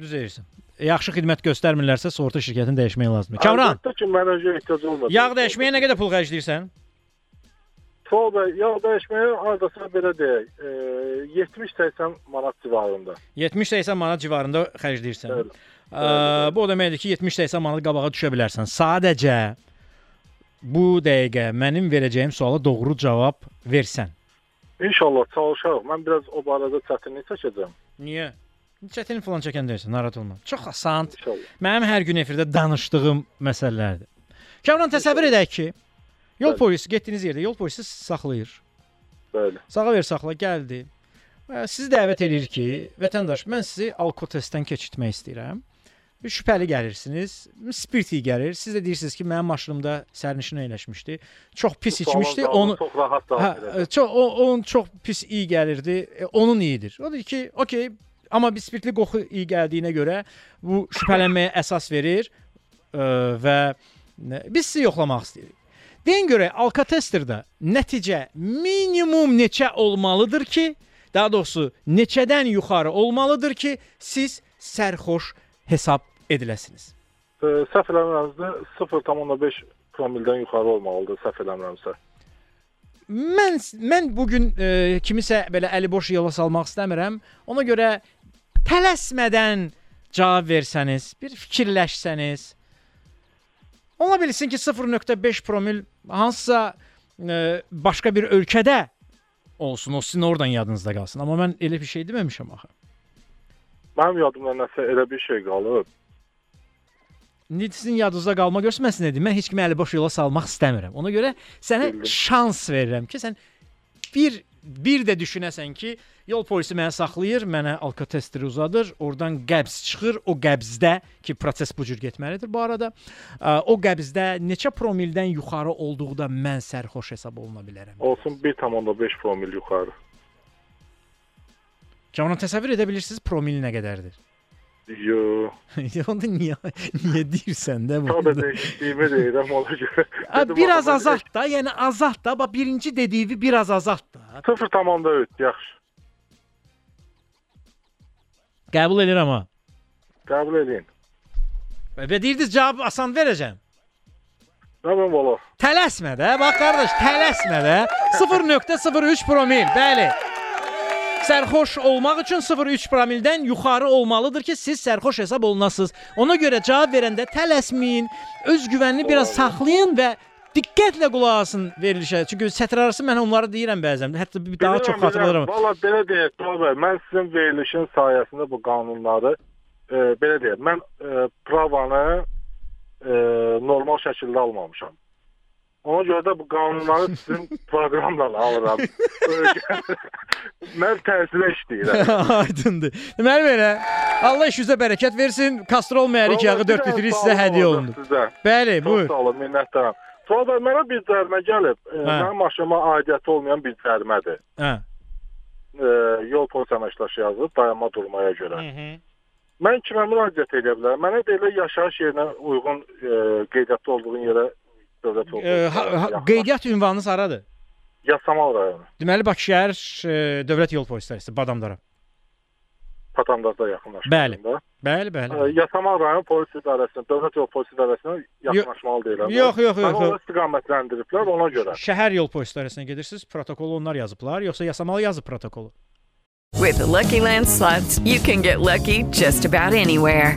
Düz deyirsən. Yaxşı xidmət göstərmirlərsə sığorta şirkətini dəyişmək lazımdır. Kamran, Əlbəttə ki, mənəcə ehtiyac olmaz. yağ dəyişməyə nə qədər pul xərcləyirsən? Sol bəy, yağ dəyişməyə hardasa belə deyək, e, 70-80 manat civarında. 70-80 manat civarında xərcləyirsən. Bəli. Ə, bu o deməkdir ki, 70-80 manat qabağa düşə bilərsən. Sadəcə bu dəqiqə mənim verəcəyim suala doğru cavab versən. İnşallah çalışarıq. Mən biraz o barədə çətinlik çəkəcəm. Niyə? Çətin falan çəkən deyilsən, narahat olma. Çox asan. Mənim hər gün efirdə danışdığım məsələlərdir. Kamran təsəvvür edək ki, yol Bəli. polisi getdiyiniz yerdə yol polisi saxlayır. Bəli. Sağa ver saxla gəldi. Sizi dəvət edir ki, vətəndaş, mən sizi alkotestdən keçirtmək istəyirəm. Şübhəli gəlirsiniz, spirt iyi gəlir. Siz də deyirsiniz ki, mənim maşınımda sərnişin əyləşmişdi. Çox pis içmişdi. Onu çox rahat hə, daxil edir. çox o, onun çox pis iyi gəlirdi. E, onun iyidir. O deyir ki, okey, Amma bir spirtli qoxu iyi gəldiyinə görə bu şübhələnməyə əsas verir ə, və biz sizi yoxlamaq istəyirik. Deyin görək Alka-Testerdə nəticə minimum neçə olmalıdır ki, daha doğrusu neçədən yuxarı olmalıdır ki, siz sərxoş hesab ediləsiniz. Səhv eləmirəmsə 0.5 promildən yuxarı olmalıdır, səhv eləmirəmsə. Mən mən bu gün e, kimisə belə əli boş yola salmaq istəmirəm. Ona görə tələsmədən cavab versəniz, bir fikirləşsəniz. Ola bilsin ki 0.5 promil hansısa e, başqa bir ölkədə olsun, o sizin oradan yadınızda qalsın. Amma mən elə bir şey deməmişəm axı. Mənim yadımda nəsə elə bir şey qalıb. Sizin yadınızda qalma görsməsin dedim. Mən heç kimi əli boş yola salmaq istəmirəm. Ona görə sənə şans verirəm ki, sən bir bir də düşünəsən ki, yol polisi məni saxlayır, mənə alkotesteri uzadır, oradan qəbz çıxır. O qəbzdə ki, proses bu cür getməlidir bu arada. O qəbzdə neçə promildən yuxarı olduqda mən sərxoş hesab oluna bilərəm. Olsun 1.5 promil yuxarı. Cavan təsəvvür edə bilirsiniz promil nə qədərdir? Yo. Onda niyə niyə deyirsən də bu? Sadəcə eşitdiyimi deyirəm ona görə. Ha, Dedim, biraz amma azalt da, yəni azalt da. Bax birinci dediyi biraz azalt da. 0.3 yaxşı. Qəbul edirəm ha. Qəbul edin. Və deyirdiniz cavab asan verəcəm. Nə bilim valla. Tələsmə də, bax qardaş, tələsmə də. 0.03 promil, bəli. Sərxoş olmaq üçün 0.3 promildən yuxarı olmalıdır ki, siz sərxoş hesab olunasınız. Ona görə cavab verəndə tələsməyin, öz güvənini biraz saxlayın və diqqətlə qulaq asın verilişə. Çünki sətr arası mən onları deyirəm bəzən. Hətta bir daha çox xatırlayıram. Valla belə deyək, bəy, mən sizin verilişin sayəsində bu qanunları e, belə deyək, mən e, pravanı e, normal şəkildə almamışam. Ona görə də bu qanunları sizin proqramla alıram. mən təhsilə işləyirəm. Aydındır. Deməli belə, Allah işinizə bərəkət versin. Kastrol məhrik yağı 4 litri sizə hədiyyə olundu. Sizə. Bəli, Çox buyur. sağ olun, minnətdaram. Bəy, mənə bir cərimə gəlib. Hə. mənim maşınıma aidiyyəti olmayan bir cərimədir. Hə. E, yol polis əməkdaşı yazıb dayanma durmaya görə. Mən kimə müraciət edə bilərəm? Mənə də elə yaşayış yerinə uyğun e, qeydiyyatda olduğun yerə dövlət yol E, ha, ha, qeydiyyat ünvanınız haradır? Yasamal rayonu. Deməli Bakı şəhər e, Dövlət Yol Polis İdarəsi Badamdara. Patandazda yaxınlaşır. Bəli. Bəli, bəli. E, Yasamal rayon polis idarəsinə, dövlət yol polis idarəsinə yaxınlaşmalı deyiləm. Yox, yox, yox, Mən yox. onu istiqamətləndiriblər ona görə. Şəhər Yol Polis İdarəsinə gedirsiniz, protokolu onlar yazıblar, yoxsa yasamalı yazıb protokolu? With the Lucky Land slots, you can get lucky just about anywhere.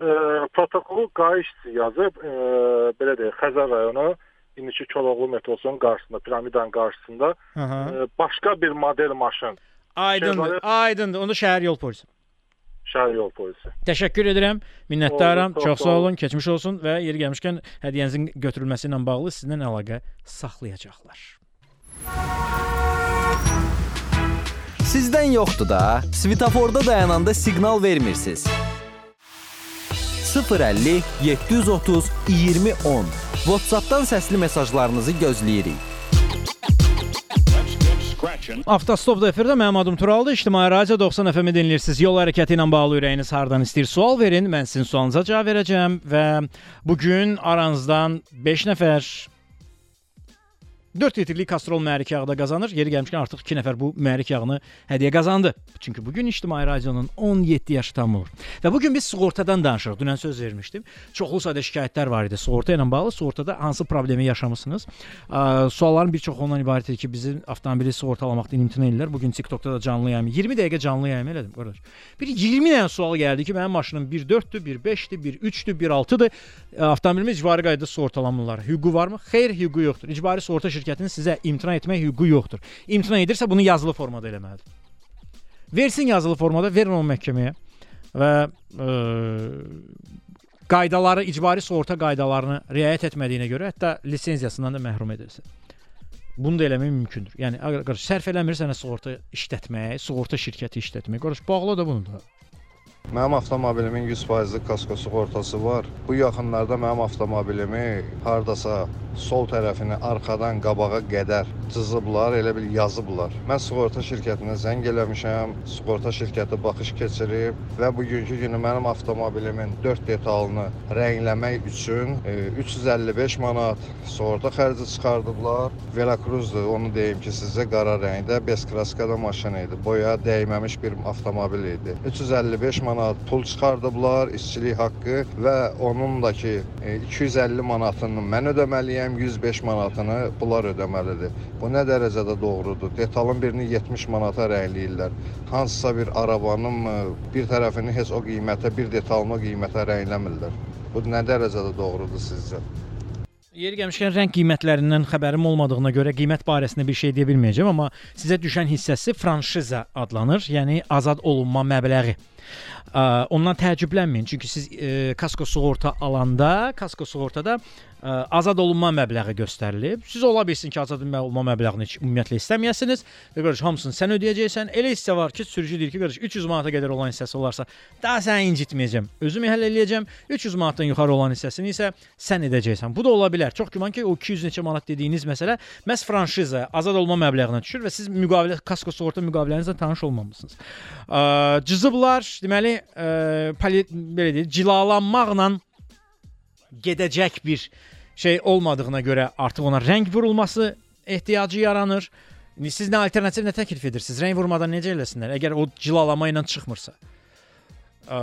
E, protokolu qayışçı yazıb, e, belə deyək, Xəzər rayonu indiki Koroğlu metrosunun qarşısında, piramidanın qarşısında Aha. e, başqa bir model maşın. Aydındır, Şəhər- aydındır. Onda şəhər yol polisi. Şəhər yol polisi. Təşəkkür edirəm. Minnətdaram. Oldu, çox Çox sağ olun. Keçmiş olsun və yeri gəlmişkən hədiyyənizin götürülməsi ilə bağlı sizinlə əlaqə saxlayacaqlar. Sizdən yoxdur da. Svetoforda dayananda siqnal vermirsiniz. 050 730 2010. WhatsApp-dan səsli mesajlarınızı gözləyirik. Avtostopda efirdə mənim adım Turaldır. İctimai Radio 90 FM-i dinləyirsiniz. Yol hərəkəti ilə bağlı ürəyiniz hardan istəyir sual verin. Mən sizin sualınıza cavab verəcəm və bu gün aranızdan 5 nəfər 4 litrlik kastrol mühərrik yağı da qazanır. Yeri gəlmişkən artıq 2 nəfər bu mühərrik yağını hədiyyə qazandı. Çünki bu gün İctimai Radionun 17 yaşı tam olur. Və bu gün biz sığortadan danışırıq. Dünən söz vermişdim. Çoxlu sayda şikayətlər var idi sığorta ilə bağlı. Sığortada hansı problemi yaşamısınız? Sualların bir çoxu ondan ibarət idi ki, bizim avtomobili sığortalamaqdan imtina edirlər. Bu gün TikTokda da canlı yayım 20 dəqiqə canlı yayım elədim qardaş. Bir 20 dənə sual gəldi ki, mənim maşınım 1.4-dür, 1.5-dir, 1.3-dür, 1.6-dır. Avtomobilimiz icbari qaydada sığortalanmalılar. Hüququ varmı? Xeyr, hüququ yoxdur. İcbari sığorta şirkətinin sizə imtina etmək hüququ yoxdur. İmtina edirsə bunu yazılı formada eləməlidir. Versin yazılı formada, verin onu məhkəməyə və ə, qaydaları, icbari sığorta qaydalarını riayət etmədiyinə görə hətta lisenziyasından da məhrum edilsin. Bunu da eləmək mümkündür. Yəni qardaş sərf eləmirsən sığorta işlətməyə, sığorta şirkəti işlətməyə. Qardaş bağla da bunu da. Mənim avtomobilimin 100%lik kasko sığortası var. Bu yaxınlarda mənim avtomobilimi hardasa sol tərəfini arxadan qabağa qədər cızıblar, elə bil yazıblar. Mən sığorta şirkətinə zəng eləmişəm. Sığorta şirkəti baxış keçirib və bugünkü günü mənim avtomobilimin 4 detalını rəngləmək üçün e, 355 manat sığorta xərci çıxardıblar. Velocruzdur, onu deyim ki, sizə qara rəngdə Beskraskada maşın idi. Boya dəyməmiş bir avtomobil idi. 355 manat pul çıxardıblar, işçilik haqqı və onun da ki e, 250 manatını mən ödəməliyəm, 105 manatını bunlar ödəməlidir. Bu nə dərəcədə doğrudur? Detalın birini 70 manata rəngləyirlər. Hansısa bir arabanın mı bir tərəfini heç o qiymətə, bir detalını o qiymətə rəngləmirlər. Bu nə dərəcədə doğrudur sizcə? Yeri gəlmişkən rəng qiymətlərindən xəbərim olmadığına görə qiymət barəsində bir şey deyə bilməyəcəm, amma sizə düşən hissəsi franşiza adlanır, yəni azad olunma məbləği. Ondan təəccüblənməyin, çünki siz ə, kasko sığorta alanda, kasko sığortada ə, azad olunma məbləği göstərilib. Siz ola bilsin ki, azad olunma məbləğini ümumiyyətlə istəməyəsiniz və qardaş hamısını sən ödəyəcəksən. Elə hissə var ki, sürücü deyir ki, qardaş 300 manata qədər olan hissəsi olarsa, daha səni incitməyəcəm. Özüm həll eləyəcəm. 300 manatdan yuxarı olan hissəsini isə sən edəcəksən. Bu da ola bilər. Çox güman ki, o 200 neçə manat dediyiniz məsələ məhz franşiza, azad olma məbləğinə düşür və siz müqavilə kasko sığorta müqavilənizlə tanış olmamısınız. Cızıblar, deməli, ə, belə deyək, cilalanmaqla gedəcək bir şey olmadığına görə artıq ona rəng vurulması ehtiyacı yaranır. İndi siz nə alternativ nə təklif edirsiniz? Rəng vurmadan necə eləsinlər? Əgər o cilalama ilə çıxmırsa. Ə,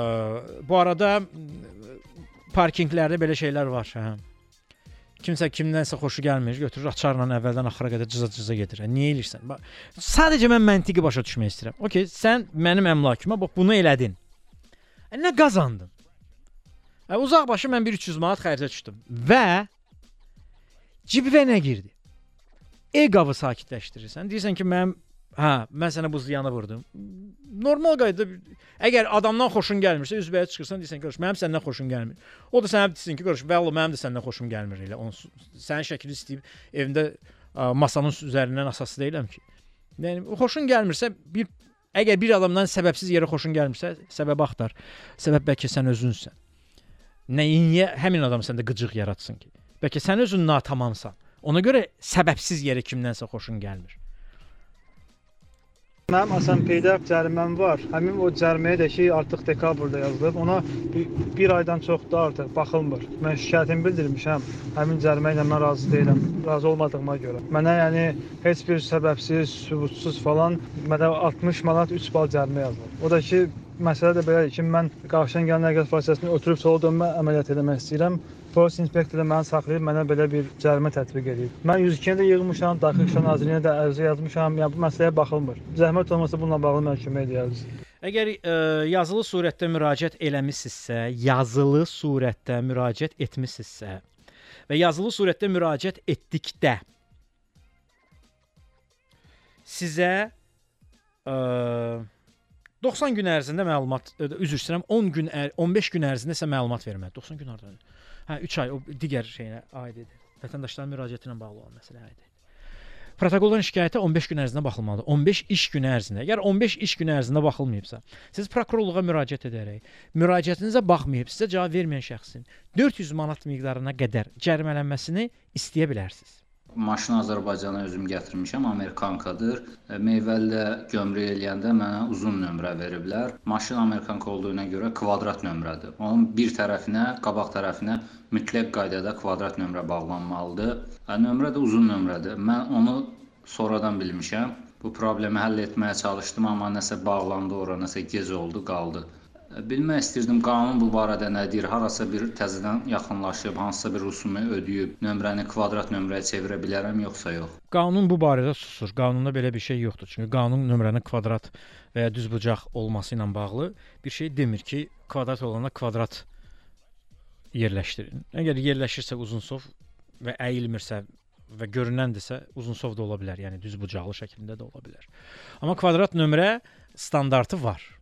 bu arada parkinqlərdə belə şeylər var, hə. Kimsə kimdənsə xoşu gəlmir, götürür açarla əvvəldən axıra qədər cıza-cıza gedir. Hə, niyə elirsən? Bax, sadəcə mən məntiqi başa düşmək istəyirəm. Okay, sən mənim əmlakıma bax bunu elədin. Nə qazandın? E, uzaq başı mən bir 300 manat xərcə düşdüm və cibivə nə girdi? Eqavı sakitləşdirirsən. Deyirsən ki, mənim hə, mən sənə bu ziyanı vurdum. Normal qaydada əgər adamdan xoşun gəlmirsə, üzbəyə çıxırsan, deyirsən ki, mənim səndən xoşum gəlmir. O da sənə desin ki, qardaş, vəlla mənim də səndən xoşum gəlmir elə. Onun sənin şəkli istəyib evində ə, masanın üzərindən asası deyiləm ki. Yəni xoşun gəlmirsə, bir əgər bir adamdan səbəbsiz yerə xoşun gəlmirsə, səbəb axtar. Səbəb bəlkə sən özünsən. Nəyə həmin adam səndə qıcıq yaratsın ki? Bəlkə sən özün natamamsan. Ona görə səbəbsiz yerə kimdənsə xoşun gəlmir. Mənim Peyda cəriməm var. Həmin o cəriməyə də ki, artıq dekabrda yazılıb. Ona bir, bir aydan çoxdur artıq baxılmır. Mən şikayətimi bildirmişəm. Həmin cərimə ilə mən razı deyiləm. Razı olmadığıma görə. Mənə yəni heç bir səbəbsiz, sübutsuz falan mənə 60 manat 3 bal cərimə yazılıb. O da ki, məsələ də belədir ki, mən qarşıdan gələn nəqliyyat vasitəsini ötürüb sola dönmə əməliyyat etmək istəyirəm. Polis inspektoru məni saxlayıb mənə belə bir cərimə tətbiq edib. Mən 102-yə də yığılmışam, Daxili İşlər Nazirliyinə də ərizə yazmışam. Yəni bu məsələyə baxılmır. Zəhmət olmasa bununla bağlı məhkəməyə deyərsiniz. Əgər ə, yazılı surətdə müraciət eləmisinizsə, yazılı surətdə müraciət etmisinizsə və yazılı surətdə müraciət etdikdə sizə ə, 90 gün ərzində məlumat üzr istəyirəm 10 gün ər 15 gün ərzində sizə məlumat verməlidir. 90 gün hardan? Hə 3 ay o digər şeyə aid edir. Vətəndaşların müraciəti ilə bağlı olan məsələyə aid edir. Protokoldan şikayətə 15 gün ərzində baxılmalıdır. 15 iş günü ərzində. Əgər 15 iş günü ərzində baxılmayıbsa, siz prokurorluğa müraciət edərək, müraciətinizə baxmayıb sizə cavab verməyən şəxsin 400 manat miqdarına qədər cərimələnməsini istəyə bilərsiniz. Maşını Azərbaycana özüm gətirmişəm, Amerikankadır. E, Meyvəli də gömrük eləyəndə mənə uzun nömrə veriblər. Maşın Amerikanka olduğuna görə kvadrat nömrədir. Onun bir tərəfinə, qabaq tərəfinə mütləq qaydada kvadrat nömrə bağlanmalıdır. E, Nömrə də uzun nömrədir. Mən onu sonradan bilmişəm. Bu problemi həll etməyə çalışdım, amma nəsə bağlandı ora, nəsə gec oldu, qaldı. Bilmək istirdim qanun bu barədə nə deyir? Harasa bir təzədən yaxınlaşıb, hansısa bir rüsumu ödəyib nömrəni kvadrat nömrəyə çevirə bilərəm yoxsa yox? Qanun bu barədə susur. Qanunda belə bir şey yoxdur. Çünki qanun nömrənin kvadrat və ya düzbucaq olması ilə bağlı bir şey demir ki, kvadrat olanda kvadrat yerləşdirin. Əgər yerləşirsə uzunsov və əyilmirsə və görünəndirsə uzunsov da ola bilər, yəni düzbucaqlı şəklində də ola bilər. Amma kvadrat nömrə standartı var.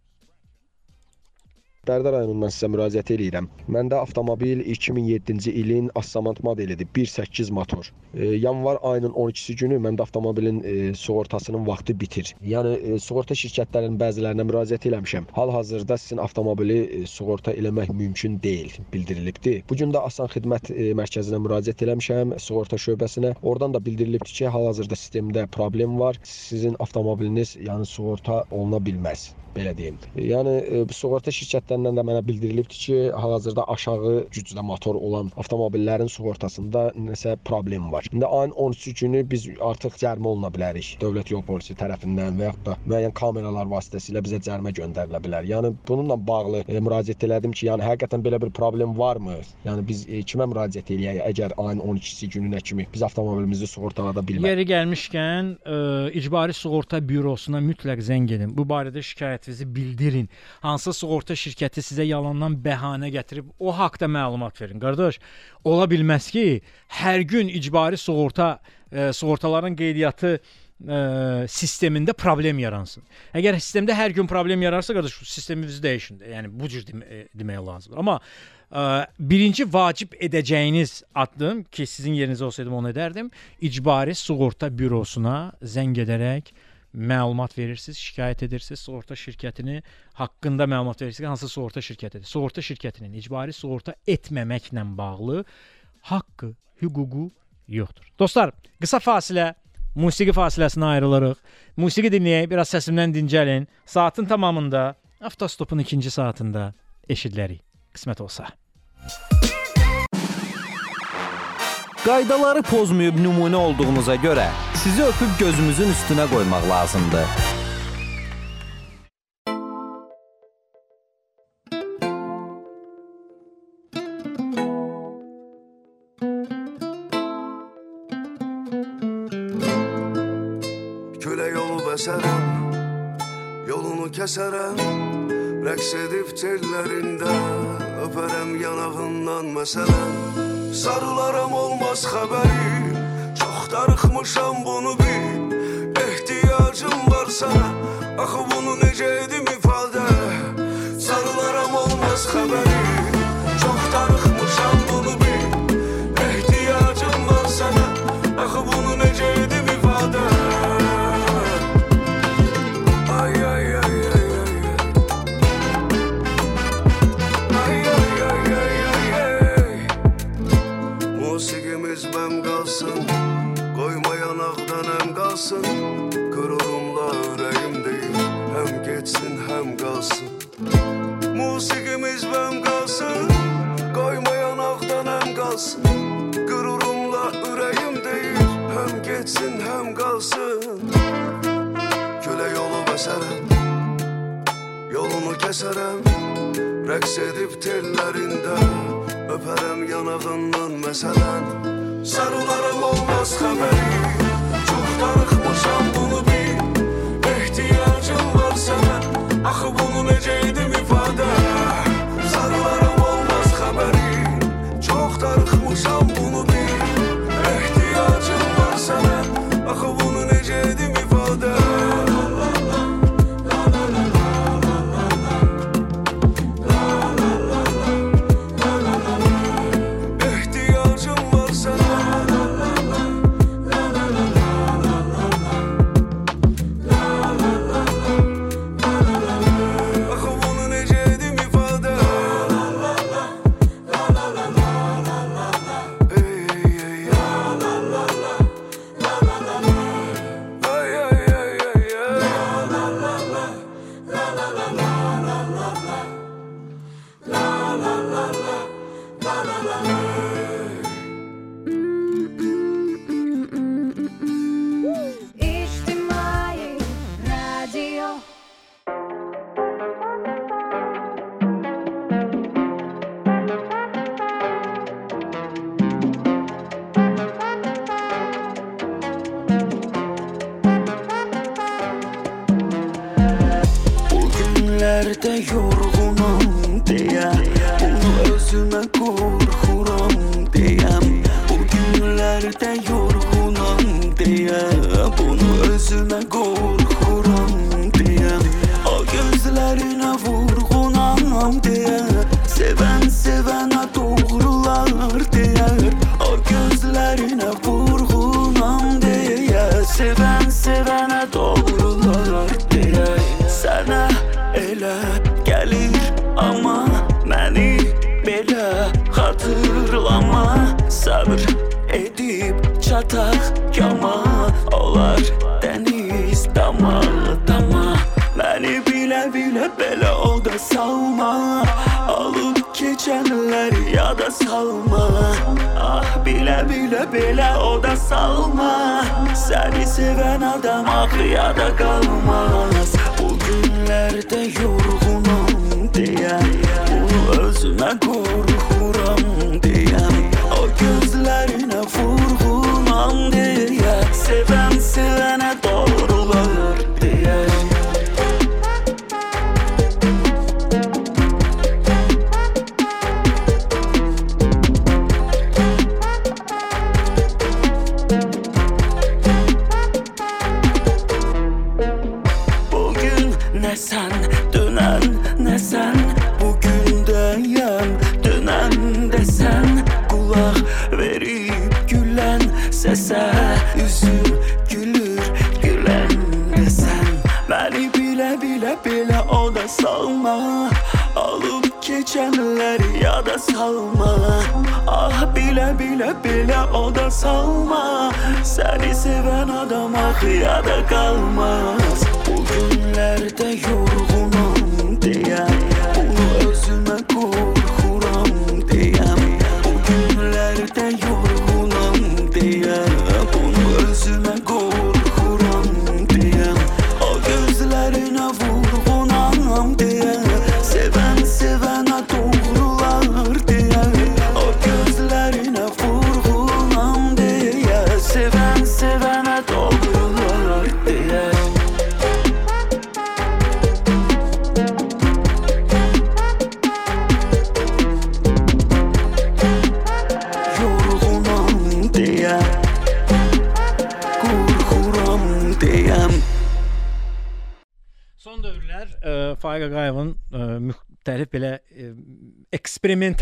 Dərdə rayonundan sizə müraciət edirəm. Məndə avtomobil 2007-ci ilin Assamant modelidir, 1.8 motor. E, yanvar ayının 12-si günü məndə avtomobilin e, sığortasının vaxtı bitir. Yəni e, sığorta şirkətlərinin bəzilərinə müraciət eləmişəm. Hal-hazırda sizin avtomobili e, sığorta eləmək mümkün deyil bildirilibdi. Bu gün də Asan Xidmət e, mərkəzinə müraciət eləmişəm, sığorta şöbəsinə. Oradan da bildirilibdi ki, hal-hazırda sistemdə problem var. Sizin avtomobiliniz yəni sığorta oluna bilməz belə deyim. Yəni e, sığorta şirkətlərindən də mənə bildirilibdi ki, hal-hazırda aşağı gücdə motor olan avtomobillərin sığortasında nəsə problem var. İndi ayın 13-cü günü biz artıq cərimə oluna bilərik. Dövlət yol polisi tərəfindən və yaxud da müəyyən kameralar vasitəsilə bizə cərimə göndərilə bilər. Yəni bununla bağlı e, müraciət elədim ki, yəni həqiqətən belə bir problem varmı? Yəni biz e, kimə müraciət eləyək əgər ayın 12-si gününə kimi biz avtomobilimizi sığortalada bilmədik? Yeri gəlmişkən, ə, icbari sığorta bürosuna mütləq zəng edin. Bu barədə şikayət şikayətinizi bildirin. Hansı sığorta şirkəti sizə yalandan bəhanə gətirib o haqqda məlumat verin. Qardaş, ola bilməz ki, hər gün icbari sığorta ə, sığortaların qeydiyyatı ə, sistemində problem yaransın. Əgər sistemdə hər gün problem yararsa, qardaş, sistemimizi dəyişin. Yəni bu cür dem demək lazımdır. Amma ə, birinci vacib edəcəyiniz addım ki, sizin yerinizə olsaydım onu edərdim, icbari sığorta bürosuna zəng edərək məlumat verirsiniz, şikayət edirsiniz, sığorta şirkətini haqqında məlumat verirsiniz, hansı sığorta şirkətidir. Sığorta şirkətinin icbari sığorta etməməklə bağlı haqqı, hüququ yoxdur. Dostlar, qısa fasilə, musiqi fasiləsinə ayrılırıq. Musiqi dinləyək, biraz səsimdən dincəlin. Saatın tamamında, avtostopun ikinci saatında eşidilərik. Qismət olsa. Qaydaları pozmayıb nümunə olduğunuza görə sizi öpüb gözümüzün üstünə qoymaq lazımdır. Kölə yolu bəsərəm, yolunu kəsərəm, rəqs edib tellərində öpərəm yanağından məsələn. Sarılaram olmaz xəbəri, çox darıxmışam bunu bil. Ehtiyacım var sana, axı bunu necə edim ifadə. Sarılaram olmaz xəbəri, Musiqimiz bəm qalsın, qoyma yanaqdan həm qalsın. Qürurumla ürəyim deyil, həm getsin, həm qalsın. Kölə yolu bəsərəm, yolunu kəsərəm. Rəqs edib tellərində Öpərəm yanağından məsələn Sarılarım olmaz xəbəri Çox darıxmışam bunu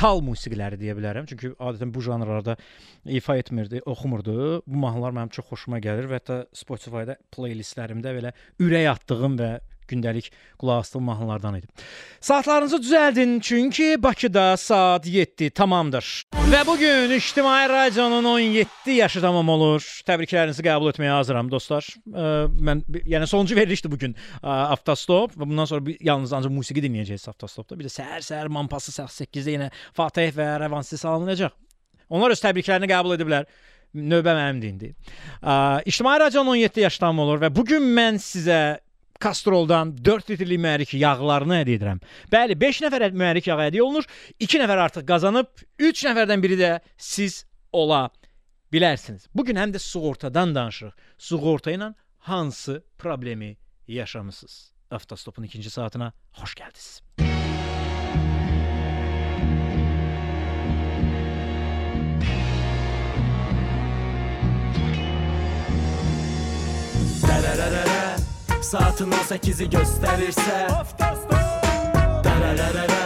eksperimental musiqiləri deyə bilərəm. Çünki adətən bu janrlarda ifa etmirdi, oxumurdu. Bu mahnılar mənim çox xoşuma gəlir və hətta Spotify-da playlistlərimdə belə ürək atdığım və gündəlik qulaq asdığım mahnılardan idi. Saatlarınızı düzəldin çünki Bakıda saat 7 tamamdır. Və bu gün İctimai Radionun 17 yaşı tamam olur. Təbriklərinizi qəbul etməyə hazıram dostlar. Ə, mən yəni sonuncu verilişdir bu gün Avtostop və bundan sonra bir, yalnız ancaq musiqi dinləyəcəyiz Avtostopda. Bir də səhər-səhər Mampası saat 8-də yenə Fatih və Rəvansi salınacaq. Onlar öz təbriklərini qəbul ediblər. Növbə mənimdir indi. İctimai Radionun 17 yaşı tamam olur və bu gün mən sizə Kastroldan 4 litrlik mühərrik yağlarını hədiyyə edirəm. Bəli, 5 nəfərə mühərrik yağı hədiyyə olunur. 2 nəfər artıq qazanıb, 3 nəfərdən biri də siz ola bilərsiniz. Bu gün həm də sığortadan danışırıq. Sığorta ilə hansı problemi yaşamısınız? Avtostopun ikinci saatına xoş gəldiniz. Dərərərərə Saatın 18-i göstərirsə Dərərərərə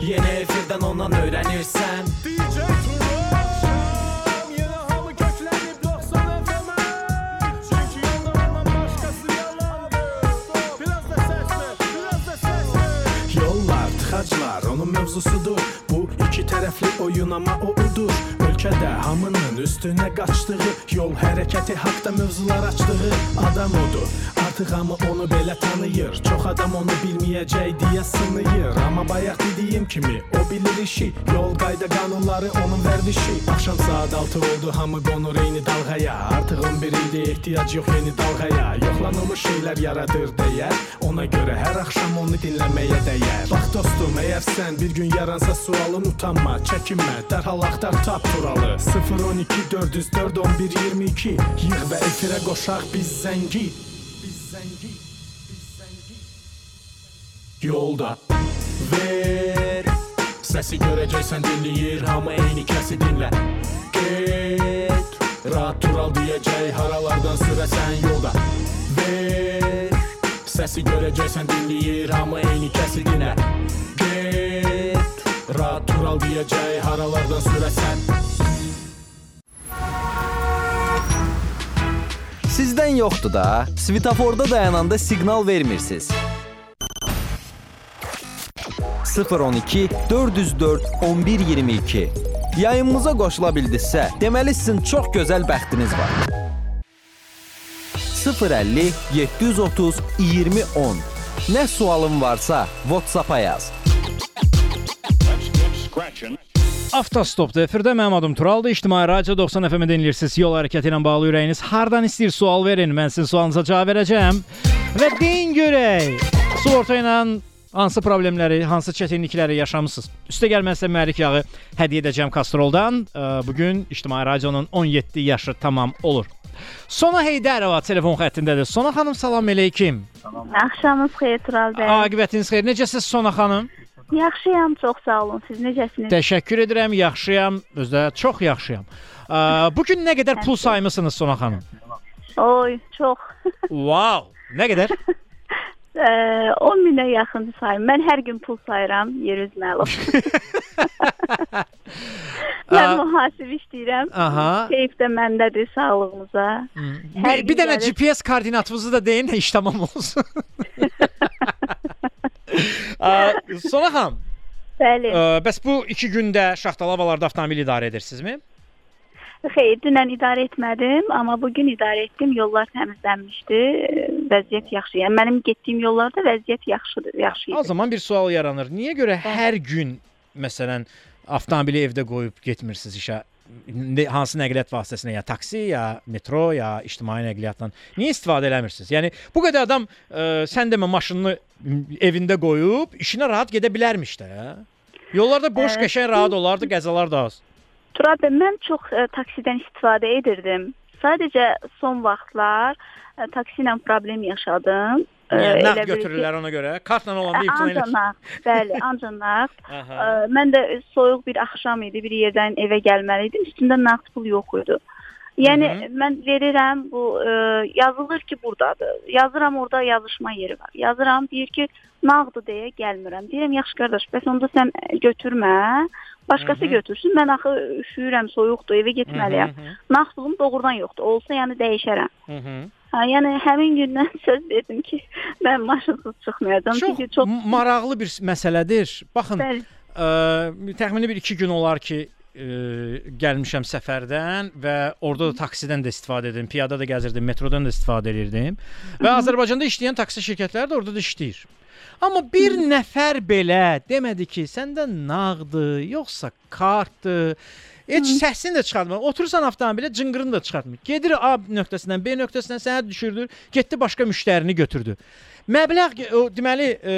Yeni efirdən ondan öyrənirsən DJ Turan Yine hamı köklənib 90 FM-ə Çünki ondan başqası yalandı Biraz da səslə, biraz da səslə Yollar, tıxaclar onun mövzusudur Bu iki tərəfli oyun amma o udur. Ölkədə hamının üstünə qaçdığı Yol hərəkəti haqda mövzular açdığı Adam odur, Artıq hamı onu belə tanıyır. Çox adam onu bilməyəcək deyə sınıyır. Amma bayaq dediyim kimi o bilir işi. Yol qayda qanunları onun vərdişi. Axşam saat 6 oldu, hamı qonur eyni dalğaya. Artıq 11 ildir ehtiyac yox yeni dalğaya. Yoxlanılmış şeylər yaradır dəyər. Ona görə hər axşam onu dinləməyə dəyər. Bax dostum, əgər sən bir gün yaransa sualın utanma, çəkinmə, dərhal axtar tap turalı. 012 404 11 22 yığ və efirə qoşaq biz zəngi. Yolda. Ver. Səsi görəcəksən dinləyir Hamı eyni kəsi dinlə Get Rahat tural deyəcək Haralardan sürəsən yolda. Ver. Səsi görəcəksən dinləyir Hamı eyni kəsi dinlə Get Rahat tural deyəcək Haralardan sürəsən Sizdən yoxdur da. Svetoforda dayananda siqnal vermirsiniz. 012 404 1122 Yayımımıza qoşula bildinizsə, deməli sizin çox gözəl bəxtiniz var. 050 730 2010 Nə sualın varsa WhatsApp-a yaz. Avtostopda efirdə mənim adım Turaldır. İctimai Radio 90 FM-i dinləyirsiniz. Yol hərəkəti ilə bağlı ürəyiniz hardan istəyir sual verin. Mən sizin sualınıza cavab verəcəm. Və deyin görək, sığorta ilə hansı problemləri, hansı çətinlikləri yaşamısınız? Üstə gəlməsə mühərrik yağı hədiyyə edəcəm Kastroldan. Bu gün İctimai Radionun 17 yaşı tamam olur. Sona Heydərova telefon xəttindədir. Sona xanım salam eləykim. Axşamınız xeyir Tural bəy. Aqibətiniz xeyir. Necəsiz Sona xanım? Yaxşıyam, çox sağ olun. Siz necəsiniz? Təşəkkür edirəm. Yaxşıyam. Özdə çox yaxşıyam. Bu gün nə qədər pul saymısınız Sona xanım? Oy, çox. wow! Nə qədər? Ə, 10 minə yaxın sayım. Mən hər gün pul sayıram, yer üz məlum. Mən mühasib işləyirəm. Aha. Keyf də məndədir sağlığınıza. Bir, bir dənə GPS koordinatınızı da deyin, iş tamam olsun. Sona xanım. Bəli. Ə, bəs bu 2 gündə Şaxtalavalarda avtomobil idarə edirsinizmi? Xeyr, dünən idarə etmədim, amma bu gün idarə etdim. Yollar təmizlənmişdi. Vəziyyət yaxşı. Yəni mənim getdiyim yollarda vəziyyət yaxşıdır, yaxşı idi. O zaman bir sual yaranır. Niyə görə hər gün məsələn avtomobili evdə qoyub getmirsiniz işə? Hansı nəqliyyat vasitəsinə, ya taksi, ya metro, ya ictimai nəqliyyatdan niyə istifadə eləmirsiniz? Yəni bu qədər adam ə, sən demə maşınını evində qoyub işinə rahat gedə bilərmiş də. Yollarda boş, qəşəng rahat olardı, qəzalar da az. Turab mən çox ə, taksidən istifadə edirdim. Sadəcə son vaxtlar ə, taksi ilə problem yaşadım. Ə, Yəni nağd bil ki- götürürlər ona görə. Kartla olanda Ə, imtina Ancaq bəli, ancaq nağd. Ə, Mən də soyuq bir axşam idi, bir yerdən evə gəlməli idim. Üstündə nağd pul yox idi. Yəni Hı -hı. mən verirəm bu ə, yazılır ki, burdadır. Yazıram orada yazışma yeri var. Yazıram deyir ki, nağdı deyə gəlmirəm. Deyirəm yaxşı qardaş, bəs onda sən götürmə. Başqası Hı hı. götürsün. Mən axı üşüyürəm, soyuqdur, evə getməliyəm. Pulum doğrudan yoxdur. Olsa yəni dəyişərəm. Hı -hı. Ha, yəni həmin gündən söz verdim ki, mən maşınsız çıxmayacağam. Çox, Çünki çox maraqlı bir məsələdir. Baxın, Bəli. ə, təxmini bir 2 gün olar ki, ə, gəlmişəm səfərdən və orada da taksidən də istifadə edirdim, piyada da gəzirdim, metrodan da istifadə edirdim. Və Azərbaycanda işləyən taksi şirkətləri də orada da işləyir. Amma bir nəfər belə demədi ki, səndə nağdı, yoxsa kartdır. Heç səsini də çıxartmır. Oturursan avtomobilə cınqırını da çıxartmır. Gedir A nöqtəsindən B nöqtəsinə sənə düşürdür, getdi başqa müştərini götürdü. Məbləğ o deməli, e,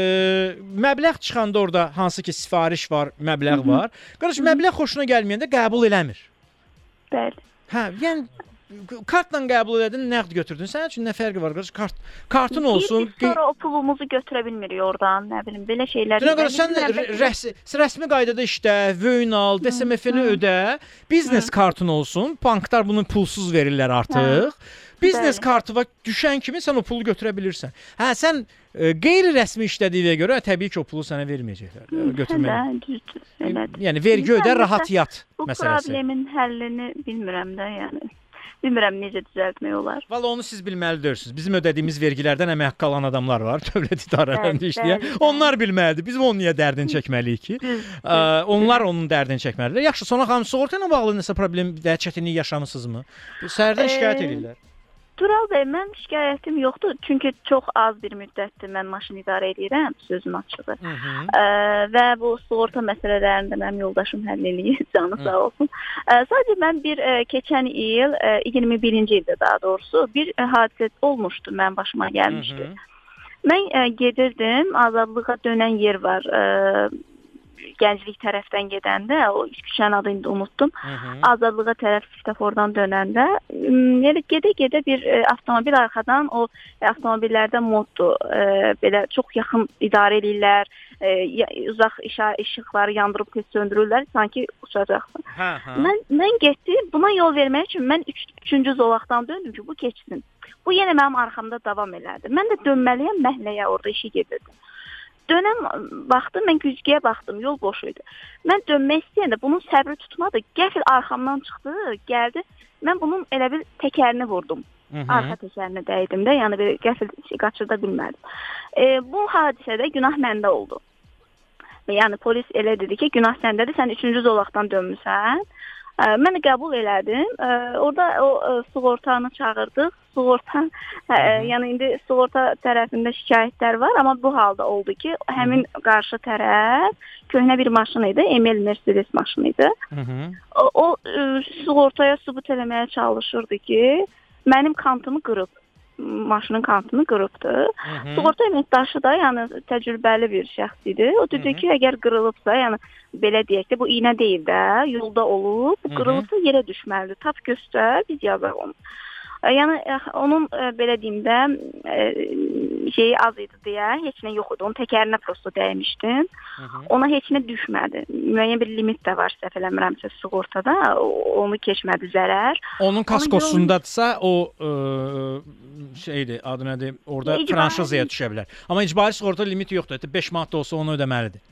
məbləğ çıxanda orada hansı ki sifariş var, məbləğ var. Qardaş məbləğ xoşuna gəlməyəndə qəbul eləmir. bəli. Hə, yəni kartla qəbul elədin, nəqd götürdün. Sənin üçün nə fərqi var qardaş? Kart kartın olsun. Biz sonra o pulumuzu götürə bilmirik oradan, nə bilim, belə şeylər. Dünə görə sən bilmirəm, rə- bəlkə- rəsmi, rəsmi qaydada işlə, vöyn al, DSMF-ni ödə, biznes kartın olsun. Banklar bunu pulsuz verirlər artıq. Biznes Bəli. kartıva düşən kimi sən o pulu götürə bilirsən. Hə, sən e, qeyri-rəsmi işlədiyinə görə təbii ki, o pulu sənə verməyəcəklər. e, Götürməyə. Elədir. Yəni vergi ödə, rahat yat Bu məsələsi. problemin həllini bilmirəm də, yəni. Bilmirəm necə düzəltmək olar. Valla onu siz bilməli deyilsiniz. Bizim ödədiyimiz vergilərdən əmək haqqı alan adamlar var, dövlət idarələrində işləyən. Onlar bilməlidir. Biz onun niyə dərdini çəkməliyik ki? Ə, onlar onun dərdini çəkməlidirlər. Yaxşı, sonra xanım sığorta ilə bağlı nəsə problem və çətinlik yaşamısınızmı? Səhərdən şikayət edirlər. Tural bəy, mən şikayətim yoxdur, çünki çox az bir müddətdir mən maşın idarə edirəm, sözüm açığı. Ə, və bu sığorta məsələlərində mənim yoldaşım həll eləyir, canı sağ olsun. Ə, sadəcə mən bir ə, keçən il, ə, 21-ci ildə daha doğrusu bir ə, hadisə olmuşdu, mənim başıma gəlmişdi. Mən ə, gedirdim, azadlığa dönən yer var. Ə, gənclik tərəfdən gedəndə, o küçənin adını indi unutdum. Azadlığa tərəf svetofordan dönəndə, yəni gedə-gedə bir e, avtomobil arxadan o e, avtomobillərdə moddur. E, belə çox yaxın idarə edirlər. Ya- uzaq işa işıqları yandırıb tez söndürürlər, sanki uçacaqsan. Hə, hə. Mən mən getdim, buna yol vermək üçün mən 3 3-cü zolaqdan döndüm ki, bu keçsin. Bu yenə mənim arxamda davam elədi. Mən də dönməliyəm məhəlləyə, orada işə gedirdim. Dönəm baxdım, mən güzgüyə baxdım, yol boş idi. Mən dönmək istəyəndə bunun səbri tutmadı. Qəfil arxamdan çıxdı, gəldi. Mən bunun elə bil təkərini vurdum. Mhm. Arxa təkərinə dəydim də, yəni bir qəfil qaçırda bilmədim. E, bu hadisədə günah məndə oldu. Yəni polis elə dedi ki, günah səndədir, sən 3-cü zolaqdan dönmüsən. Mən qəbul elədim. Ə, Orada o sığortanı çağırdıq. Sığorta, ə, yəni indi sığorta tərəfində şikayətlər var, amma bu halda oldu ki, həmin qarşı tərəf köhnə bir maşın idi, Emel Mercedes maşını idi. O, o sığortaya sübut eləməyə çalışırdı ki, mənim kantımı qırıb maşının kantını qırıbdı. Mhm. Sığorta əməkdaşı da, yəni təcrübəli bir şəxs idi. O dedi ki, əgər qırılıbsa, yəni belə deyək də, bu iynə deyil də, yolda olub, qırılıbsa yerə düşməlidir. Tap göstər, biz yazaq onu. E, Yəni e, onun e, belə deyim də e, şeyi az idi deyə, heç nə yox idi. Onun təkərinə prosta dəymişdim. Ona heç nə düşmədi. Müəyyən bir limit də var, səhv eləmirəmsə sığortada, onu keçmədi zərər. Onun kaskosundadsa o ə, şeydir, adı nədir? İcbari- franşizaya düşə bilər. Amma icbari sığorta limiti yoxdur. Hətta 5 manat da olsa onu ödəməlidir.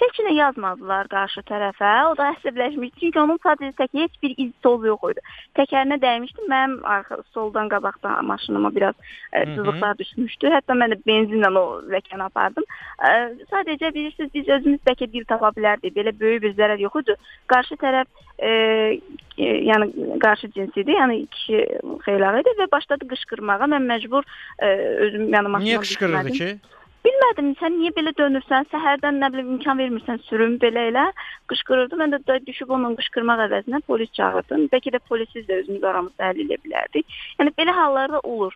Heç nə yazmadılar qarşı tərəfə. O da əsəbləşmiş. Çünki onun sadəcə tək heç bir iz toz yox idi. Təkərinə dəymişdi. Mənim arxa soldan qabaqdan maşınıma biraz ə, Mhm. cızıqlar düşmüşdü. Hətta mən də benzinlə o ləkəni apardım. Ə, sadəcə bilirsiniz biz özümüz bəlkə dil tapa bilərdik. Belə böyük bir zərər yox idi. Qarşı tərəf ə, e, yəni qarşı cins idi. Yəni kişi xeylağı idi və başladı qışqırmağa. Mən məcbur ə, özüm yəni maşına Niyə qışqırırdı ki? Bilmədim, sən niyə belə dönürsən? Səhərdən nə bilim imkan vermirsən sürüm belə elə qışqırırdı. Mən də da düşüb onun qışqırmaq əvəzinə polis çağırdım. Bəlkə də polisiz də özümüz aramızda həll edə bilərdik. Yəni belə hallarda olur.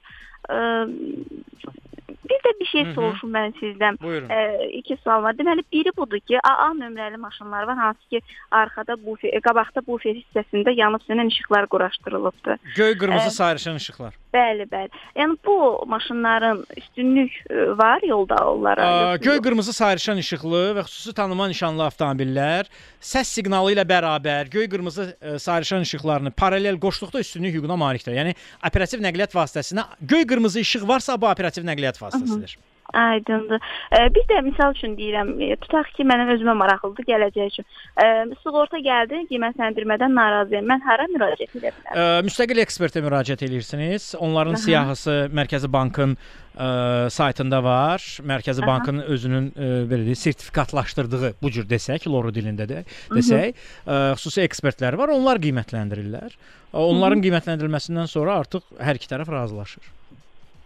Bir də bir şey soruşum mən sizdən. Buyurun. Ə, iki sual var. Deməli biri budur ki, AA nömrəli maşınlar var, hansı ki arxada bufer, e, qabaqda bufer hissəsində yanıb sönən işıqlar quraşdırılıbdı. Göy qırmızı Ə, sayrışan işıqlar. Bəli, bəli. Yəni bu maşınların üstünlük var yolda onlara. Yoxsa göy qırmızı sayrışan işıqlı və xüsusi tanınma nişanlı avtomobillər səs siqnalı ilə bərabər göy qırmızı ə, sayrışan işıqlarını paralel qoşduqda üstünlük hüququna malikdir. Yəni operativ nəqliyyat vasitəsinə göy qırmızı işıq varsa bu operativ nəqliyyat vasitəsidir. Aydındır. Ə, bir də misal üçün deyirəm, e, tutaq ki, mənə özümə maraqlıdır gələcək üçün. Ə, sığorta gəldi, qiymətləndirmədən narazıyam. Mən hara müraciət edə bilərəm? Ə, müstəqil ekspertə müraciət edirsiniz. Onların Aha. siyahısı Mərkəzi Bankın ə, saytında var. Mərkəzi Aha. Bankın özünün ə, belə deyək, sertifikatlaşdırdığı bu cür desək, loru dilində də desək, ə, xüsusi ekspertlər var. Onlar qiymətləndirirlər. Onların qiymətləndirilməsindən sonra artıq hər iki tərəf razılaşır.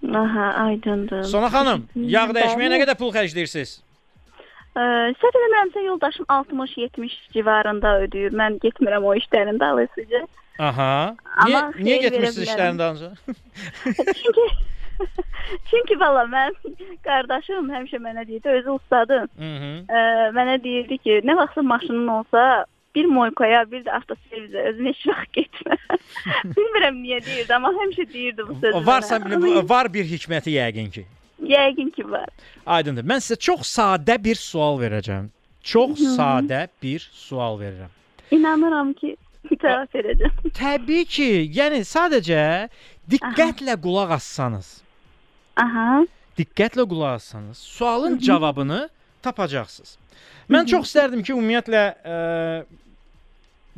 Aha, aydındır. Sona xanım, yağ dəyişməyə nə qədər pul xərcləyirsiniz? Səhv eləmirəmsə yoldaşım 60-70 civarında ödəyir. Mən getmirəm o işlərin dalısıca. Aha. Niyə niyə getmirsiniz işlərin dalınca? Çünki Çünki valla mən qardaşım həmişə mənə deyirdi, özü ustadır. Mhm. Ə, mənə deyirdi ki, nə vaxtsa maşının olsa bir moykaya, bir də avtoservisə özün heç vaxt getmə. Bilmirəm niyə deyirdi, amma həmişə deyirdi bu sözü. Varsa mənə. Var bir hikməti yəqin ki. Yəqin ki var. Aydındır. Mən sizə çox sadə bir sual verəcəm. Çox Mhm. sadə bir sual verirəm. İnanıram ki, cavab verəcəm. Təbii ki, yəni sadəcə diqqətlə qulaq assanız, Aha. diqqətlə qulaq assanız, sualın cavabını tapacaqsınız. Mən çox istərdim ki, ümumiyyətlə ə,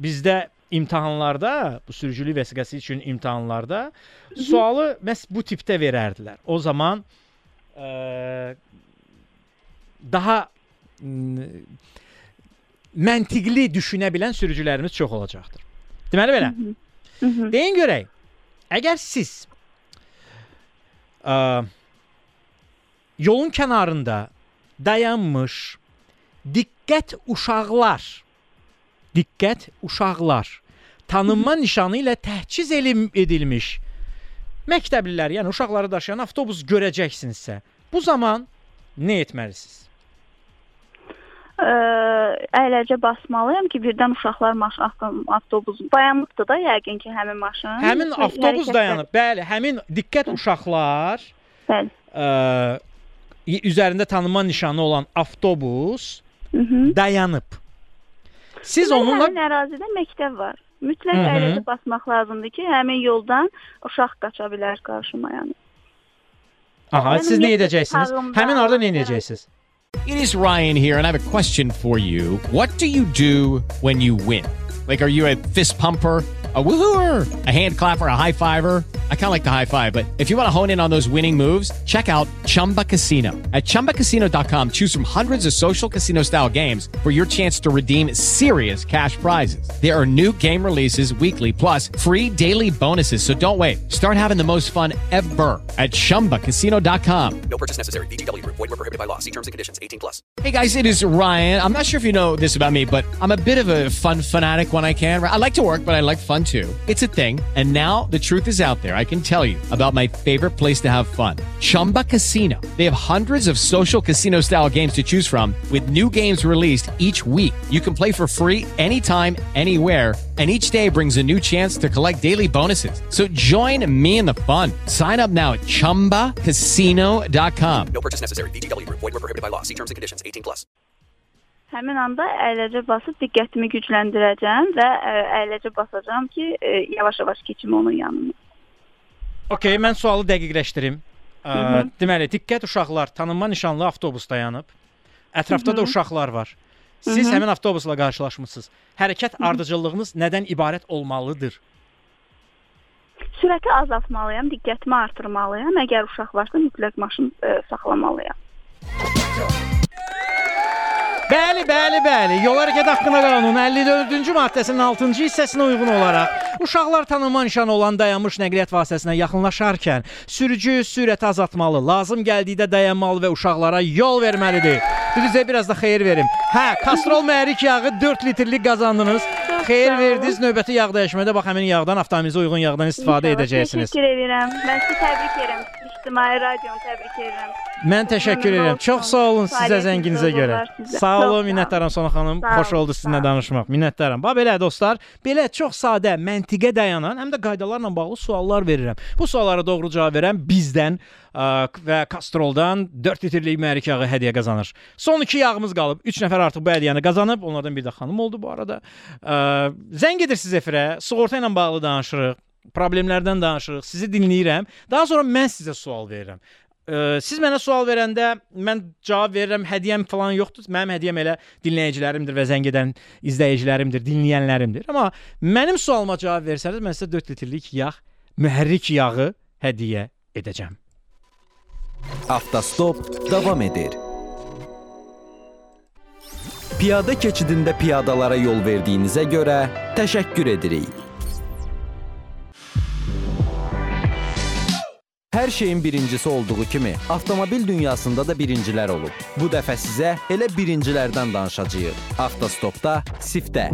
bizdə imtahanlarda, bu sürücülük vəsiqəsi üçün imtahanlarda sualı məhz bu tipdə verərdilər. O zaman ə, daha m, məntiqli düşünə bilən sürücülərimiz çox olacaqdır. Deməli belə. Deyin görək. Əgər siz Ə, yolun kənarında dayanmış diqqət uşaqlar diqqət uşaqlar tanınma nişanı ilə təhciz edilmiş məktəblilər, yəni uşaqları daşıyan avtobus görəcəksinizsə, bu zaman nə etməlisiniz? Ə, əyləcə basmalıyam ki, birdən uşaqlar maşın avto- avtobus dayanıbdı da yəqin ki, həmin maşın. Həmin avtobus hərəkətdə- dayanıb. Bəli, həmin diqqət uşaqlar Bəli. ə, üzərində tanınma nişanı olan avtobus Mhm. dayanıb. Siz Deməli, onunla həmin ərazidə məktəb var. Mütləq Hı -hı. əyləcə basmaq lazımdır ki, həmin yoldan uşaq qaça bilər qarşıma yəni. Aha, Mənim siz nə yeddi edəcəksiniz? otağımda- Həmin orada nə edəcəksiniz? It is Ryan here, and I have a question for you. What do you do when you win? Like, are you a fist pumper, a woohooer, a hand clapper, a high fiver? I kind of like the high five, but if you want to hone in on those winning moves, check out Chumba Casino. At chumbacasino.com, choose from hundreds of social casino style games for your chance to redeem serious cash prizes. There are new game releases weekly, plus free daily bonuses. So don't wait. Start having the most fun ever at chumbacasino.com. No purchase necessary. Group. Void were prohibited by law. See terms and conditions. 18 plus. Hey guys, it is Ryan. I'm not sure if you know this about me, but I'm a bit of a fun fanatic when I can. I like to work, but I like fun too. It's a thing. And now the truth is out there. I can tell you about my favorite place to have fun Chumba Casino. They have hundreds of social casino style games to choose from, with new games released each week. You can play for free anytime, anywhere. And each day brings a new chance to collect daily bonuses. So join me in the fun. Sign up now at chumbacasino.com. No purchase necessary. Group. Void were prohibited by law. See terms and conditions. 18 plus. Həmin anda əyləcə basıb diqqətimi gücləndirəcəm və ə, əyləcə basacağam ki, ə, yavaş-yavaş keçim onun yanına. Okay, mən sualı dəqiqləşdirim. Ə, Hı -hı. deməli, diqqət uşaqlar, tanınma nişanlı avtobus dayanıb. Ətrafda Hı da -hı. uşaqlar var. Siz Hı -hı. həmin avtobusla qarşılaşmısınız. Hərəkət ardıcıllığınız nədən ibarət olmalıdır? Sürəti azaltmalıyam, diqqətimi artırmalıyam. Əgər uşaq varsa mütləq maşın ə, saxlamalıyam. Bəli, bəli, bəli. Yol hərəkət haqqında qanunun 54-cü maddəsinin 6-cı hissəsinə uyğun olaraq uşaqlar tanınma nişanı olan dayanmış nəqliyyat vasitəsinə yaxınlaşarkən sürücü sürəti azaltmalı, lazım gəldikdə dayanmalı və uşaqlara yol verməlidir. Düzə biraz da xeyir verim. Hə, kastrol mühərrik yağı 4 litrlik qazandınız. Xeyir verdiniz. Növbəti yağ dəyişmədə bax həmin yağdan avtomobilinizə uyğun yağdan istifadə edəcəksiniz. Təşəkkür edirəm. Mən sizi təbrik edirəm. İctimai radionu təbrik edirəm. Mən təşəkkür edirəm. Çox sağ olun sizə zənginizə görə. Sağ olun, minnətdaram Sona xanım. Xoş oldu sizinlə danışmaq. Minnətdaram. Bax belə dostlar, belə çox sadə, məntiqə dayanan, həm də qaydalarla bağlı suallar verirəm. Bu suallara doğru cavab verən bizdən ə, və Kastroldan 4 litrlik mühərrik yağı hədiyyə qazanır. Son 2 yağımız qalıb. 3 nəfər artıq bu hədiyyəni qazanıb. Onlardan biri də xanım oldu bu arada. Ə, zəng edirsiniz efirə, sığorta ilə bağlı danışırıq problemlərdən danışırıq, sizi dinləyirəm. Daha sonra mən sizə sual verirəm. Ə, siz mənə sual verəndə mən cavab verirəm, hədiyyəm falan yoxdur. Mənim hədiyyəm elə dinləyicilərimdir və zəng edən izləyicilərimdir, dinləyənlərimdir. Amma mənim sualıma cavab versəniz, mən sizə 4 litrlik yağ, mühərrik yağı hədiyyə edəcəm. Avtostop davam edir. Piyada keçidində piyadalara yol verdiyinizə görə təşəkkür edirik. Hər şeyin birincisi olduğu kimi, avtomobil dünyasında da birincilər olub. Bu dəfə sizə elə birincilərdən danışacağıq. Avtostopda Sifdə.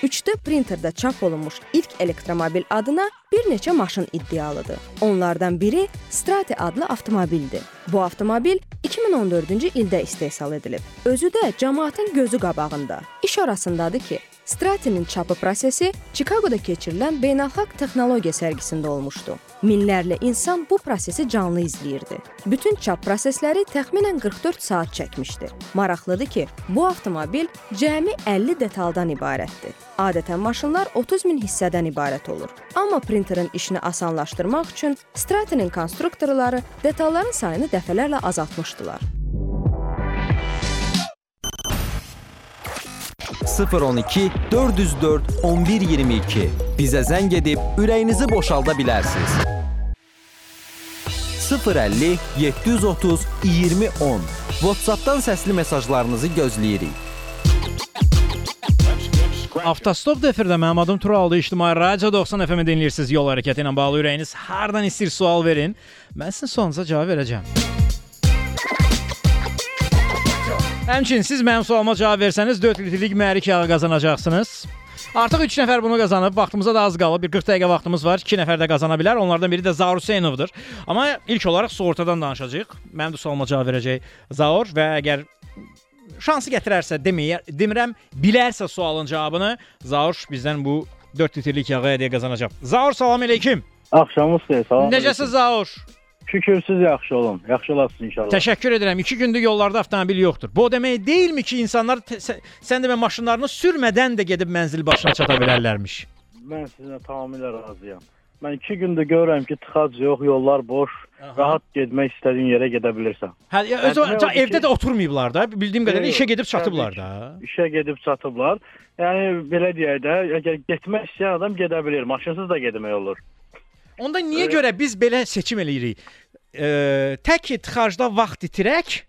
3D printerdə çap olunmuş ilk elektromobil adına bir neçə maşın iddialıdır. Onlardan biri Strati adlı avtomobildir. Bu avtomobil 2014-cü ildə istehsal edilib. Özü də cəmaətin gözü qabağında. İş orasındadır ki, Stratinin çapı prosesi Chicagoda keçirilən beynəlxalq texnologiya sərgisində olmuşdu. Minlərlə insan bu prosesi canlı izləyirdi. Bütün çap prosesləri təxminən 44 saat çəkmişdi. Maraqlıdır ki, bu avtomobil cəmi 50 detaldan ibarətdir. Adətən maşınlar 30 min hissədən ibarət olur. Amma printerin işini asanlaşdırmaq üçün Stratinin konstruktorları detalların sayını dəfələrlə azaltmışdılar. 012 404 1122 bizə zəng edib ürəyinizi boşalda bilərsiniz. 050 730 2010 WhatsApp-dan səsli mesajlarınızı gözləyirik. Avtostop efirdə mənim adım Turaldı. İctimai Radio 90 FM-i dinləyirsiniz. Yol hərəkəti ilə bağlı ürəyiniz hardan istəyir sual verin. Mən sizin sualınıza cavab verəcəm. Həmçinin siz mənim sualıma cavab versəniz 4 litrlik mərik yağı qazanacaqsınız. Artıq 3 nəfər bunu qazanıb. Vaxtımıza da az qalıb. Bir 40 dəqiqə vaxtımız var. 2 nəfər də qazana bilər. Onlardan biri də Zaur Hüseynovdur. Amma ilk olaraq sığortadan danışacağıq. Mənim də sualıma cavab verəcək Zaur və əgər şansı gətirərsə deməyə demirəm, bilərsə sualın cavabını Zaur bizdən bu 4 litrlik yağı hədiyyə qazanacaq. Zaur salam əleykum. Axşamınız xeyir. Salam. Necəsiz Zaur? Şükür siz yaxşı olun. Yaxşı olasınız inşallah. Təşəkkür edirəm. 2 gündür yollarda avtomobil yoxdur. Bu o demək deyilmi ki, insanlar sən demə maşınlarını sürmədən də gedib mənzil başına çata bilərlərmiş? Mən sizinlə tamamilə razıyam. Mən 2 gündür görürəm ki, tıxac yox, yollar boş. Rahat getmək istədiyin yerə gedə bilirsən. Hə, ya, öz Yəni, evdə ki- də oturmayıblar da. Bildiyim qədərilə işə gedib çatıblar da. İşə gedib çatıblar. Yəni belə deyək də, əgər getmək istəyən adam gedə bilir. Maşınsız da getmək olur. Onda niyə görə biz belə seçim eləyirik? E, tək ki tıxacda vaxt itirək,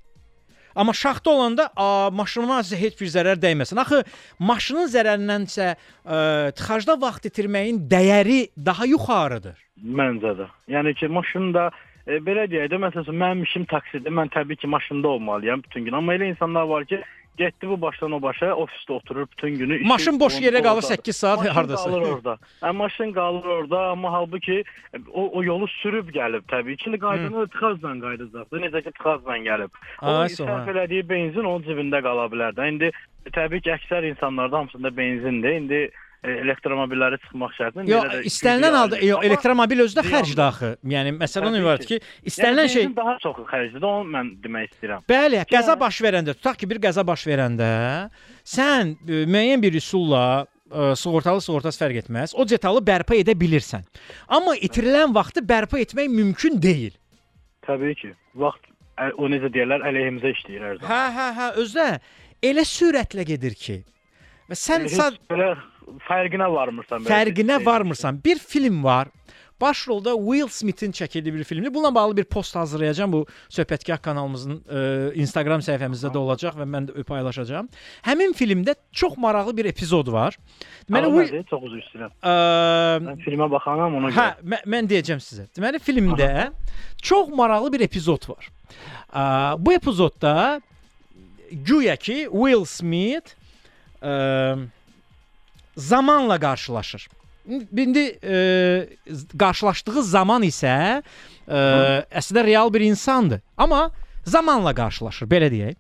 amma şaxta olanda a, maşınıma heç bir zərər dəyməsin. Axı maşının zərərindənsə e, tıxacda vaxt itirməyin dəyəri daha yuxarıdır. Məncə də. Yəni ki, maşında e, belə deyək də, məsələn, mənim işim taksidir. Mən təbii ki, maşında olmalıyam bütün gün. Amma elə insanlar var ki, getdi bu başdan o başa, ofisdə oturur bütün günü. işi Maşın boş yerə qalır 8 saat Maşın hardasa. qalır orada. Hə, maşın qalır orada, amma halbuki e, o, o yolu sürüb gəlib təbii ki, qaydanı tıxazla qaydacaqdı. Necə ki, tıxazla gəlib. O Ay, sərf elədiyi benzin onun cibində qala bilər də. İndi təbii ki, əksər insanlarda hamısında benzindir. İndi elektromobilləri çıxmaq şərtilə Yo, belə də istənilən halda ayrılır. yo, Amma elektromobil özü də xərcdir axı. Yəni məsələ onun ibarət ki, ki. istənilən yəni, şey daha çox xərclidir. Onu mən demək istəyirəm. Bəli, qəza yəni- baş verəndə, tutaq ki, bir qəza baş verəndə sən e, müəyyən bir üsulla e, sığortalı sığortası fərq etməz. O detalı bərpa edə bilirsən. Amma itirilən vaxtı bərpa etmək mümkün deyil. Təbii ki. Vaxt ə- o necə deyirlər, əleyhimizə işləyir hər zaman. Hə, hə, hə, özdə elə sürətlə gedir ki. Və sən sad belə fərqinə varmırsan belə. fərqinə bir- varmırsan. Bir film var. Başrolda Will Smith-in çəkildiyi bir filmdir. Bununla bağlı bir post hazırlayacağam. Bu söhbətgah kanalımızın e, Instagram səhifəmizdə də olacaq və mən də paylaşacağam. Həmin filmdə çox maraqlı bir epizod var. Deməli, Will? Çox üzr istəyirəm. Ə, Mən filmə baxanam ona Hə, görə. mən, mən deyəcəm sizə. Deməli filmdə çox maraqlı bir epizod var. Ə, bu epizodda güya ki Will Smith ə, zamanla qarşılaşır. İndi ə, qarşılaşdığı zaman isə ə, əslində real bir insandır, amma zamanla qarşılaşır, belə deyək.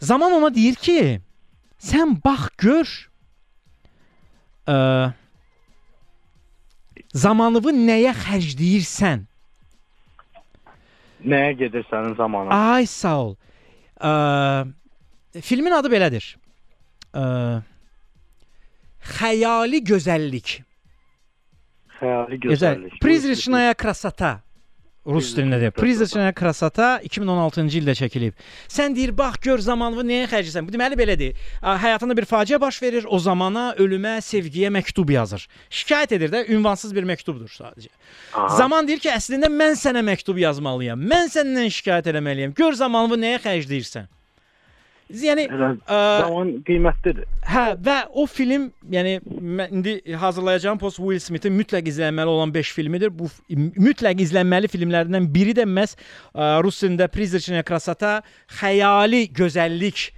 Zaman ona deyir ki, sən bax gör ə, zamanını nəyə xərcləyirsən? Nəyə gedir sənin zamanın? Ay sağ ol. Ə, filmin adı belədir. Ə, xəyali gözəllik. Xəyali gözəllik. Prizrachnaya krasata. Rus dilində deyir. Prizrachnaya krasata 2016-cı ildə çəkilib. Sən deyir, bax gör zamanını nəyə xərcləsən. Bu deməli belədir. Həyatında bir faciə baş verir, o zamana, ölümə, sevgiyə məktub yazır. Şikayət edir də, ünvansız bir məktubdur sadəcə. Aha. Zaman deyir ki, əslində mən sənə məktub yazmalıyam. Mən səndən şikayət eləməliyəm. Gör zamanını nəyə xərcləyirsən. Yəni ə, zaman e, qiymətlidir. Hə, və o film, yəni indi hazırlayacağım post Will Smith-in mütləq izlənməli olan 5 filmidir. Bu mütləq izlənməli filmlərindən biri də məhz e, ə, rus dilində Prizrachnya krasota, xəyali gözəllik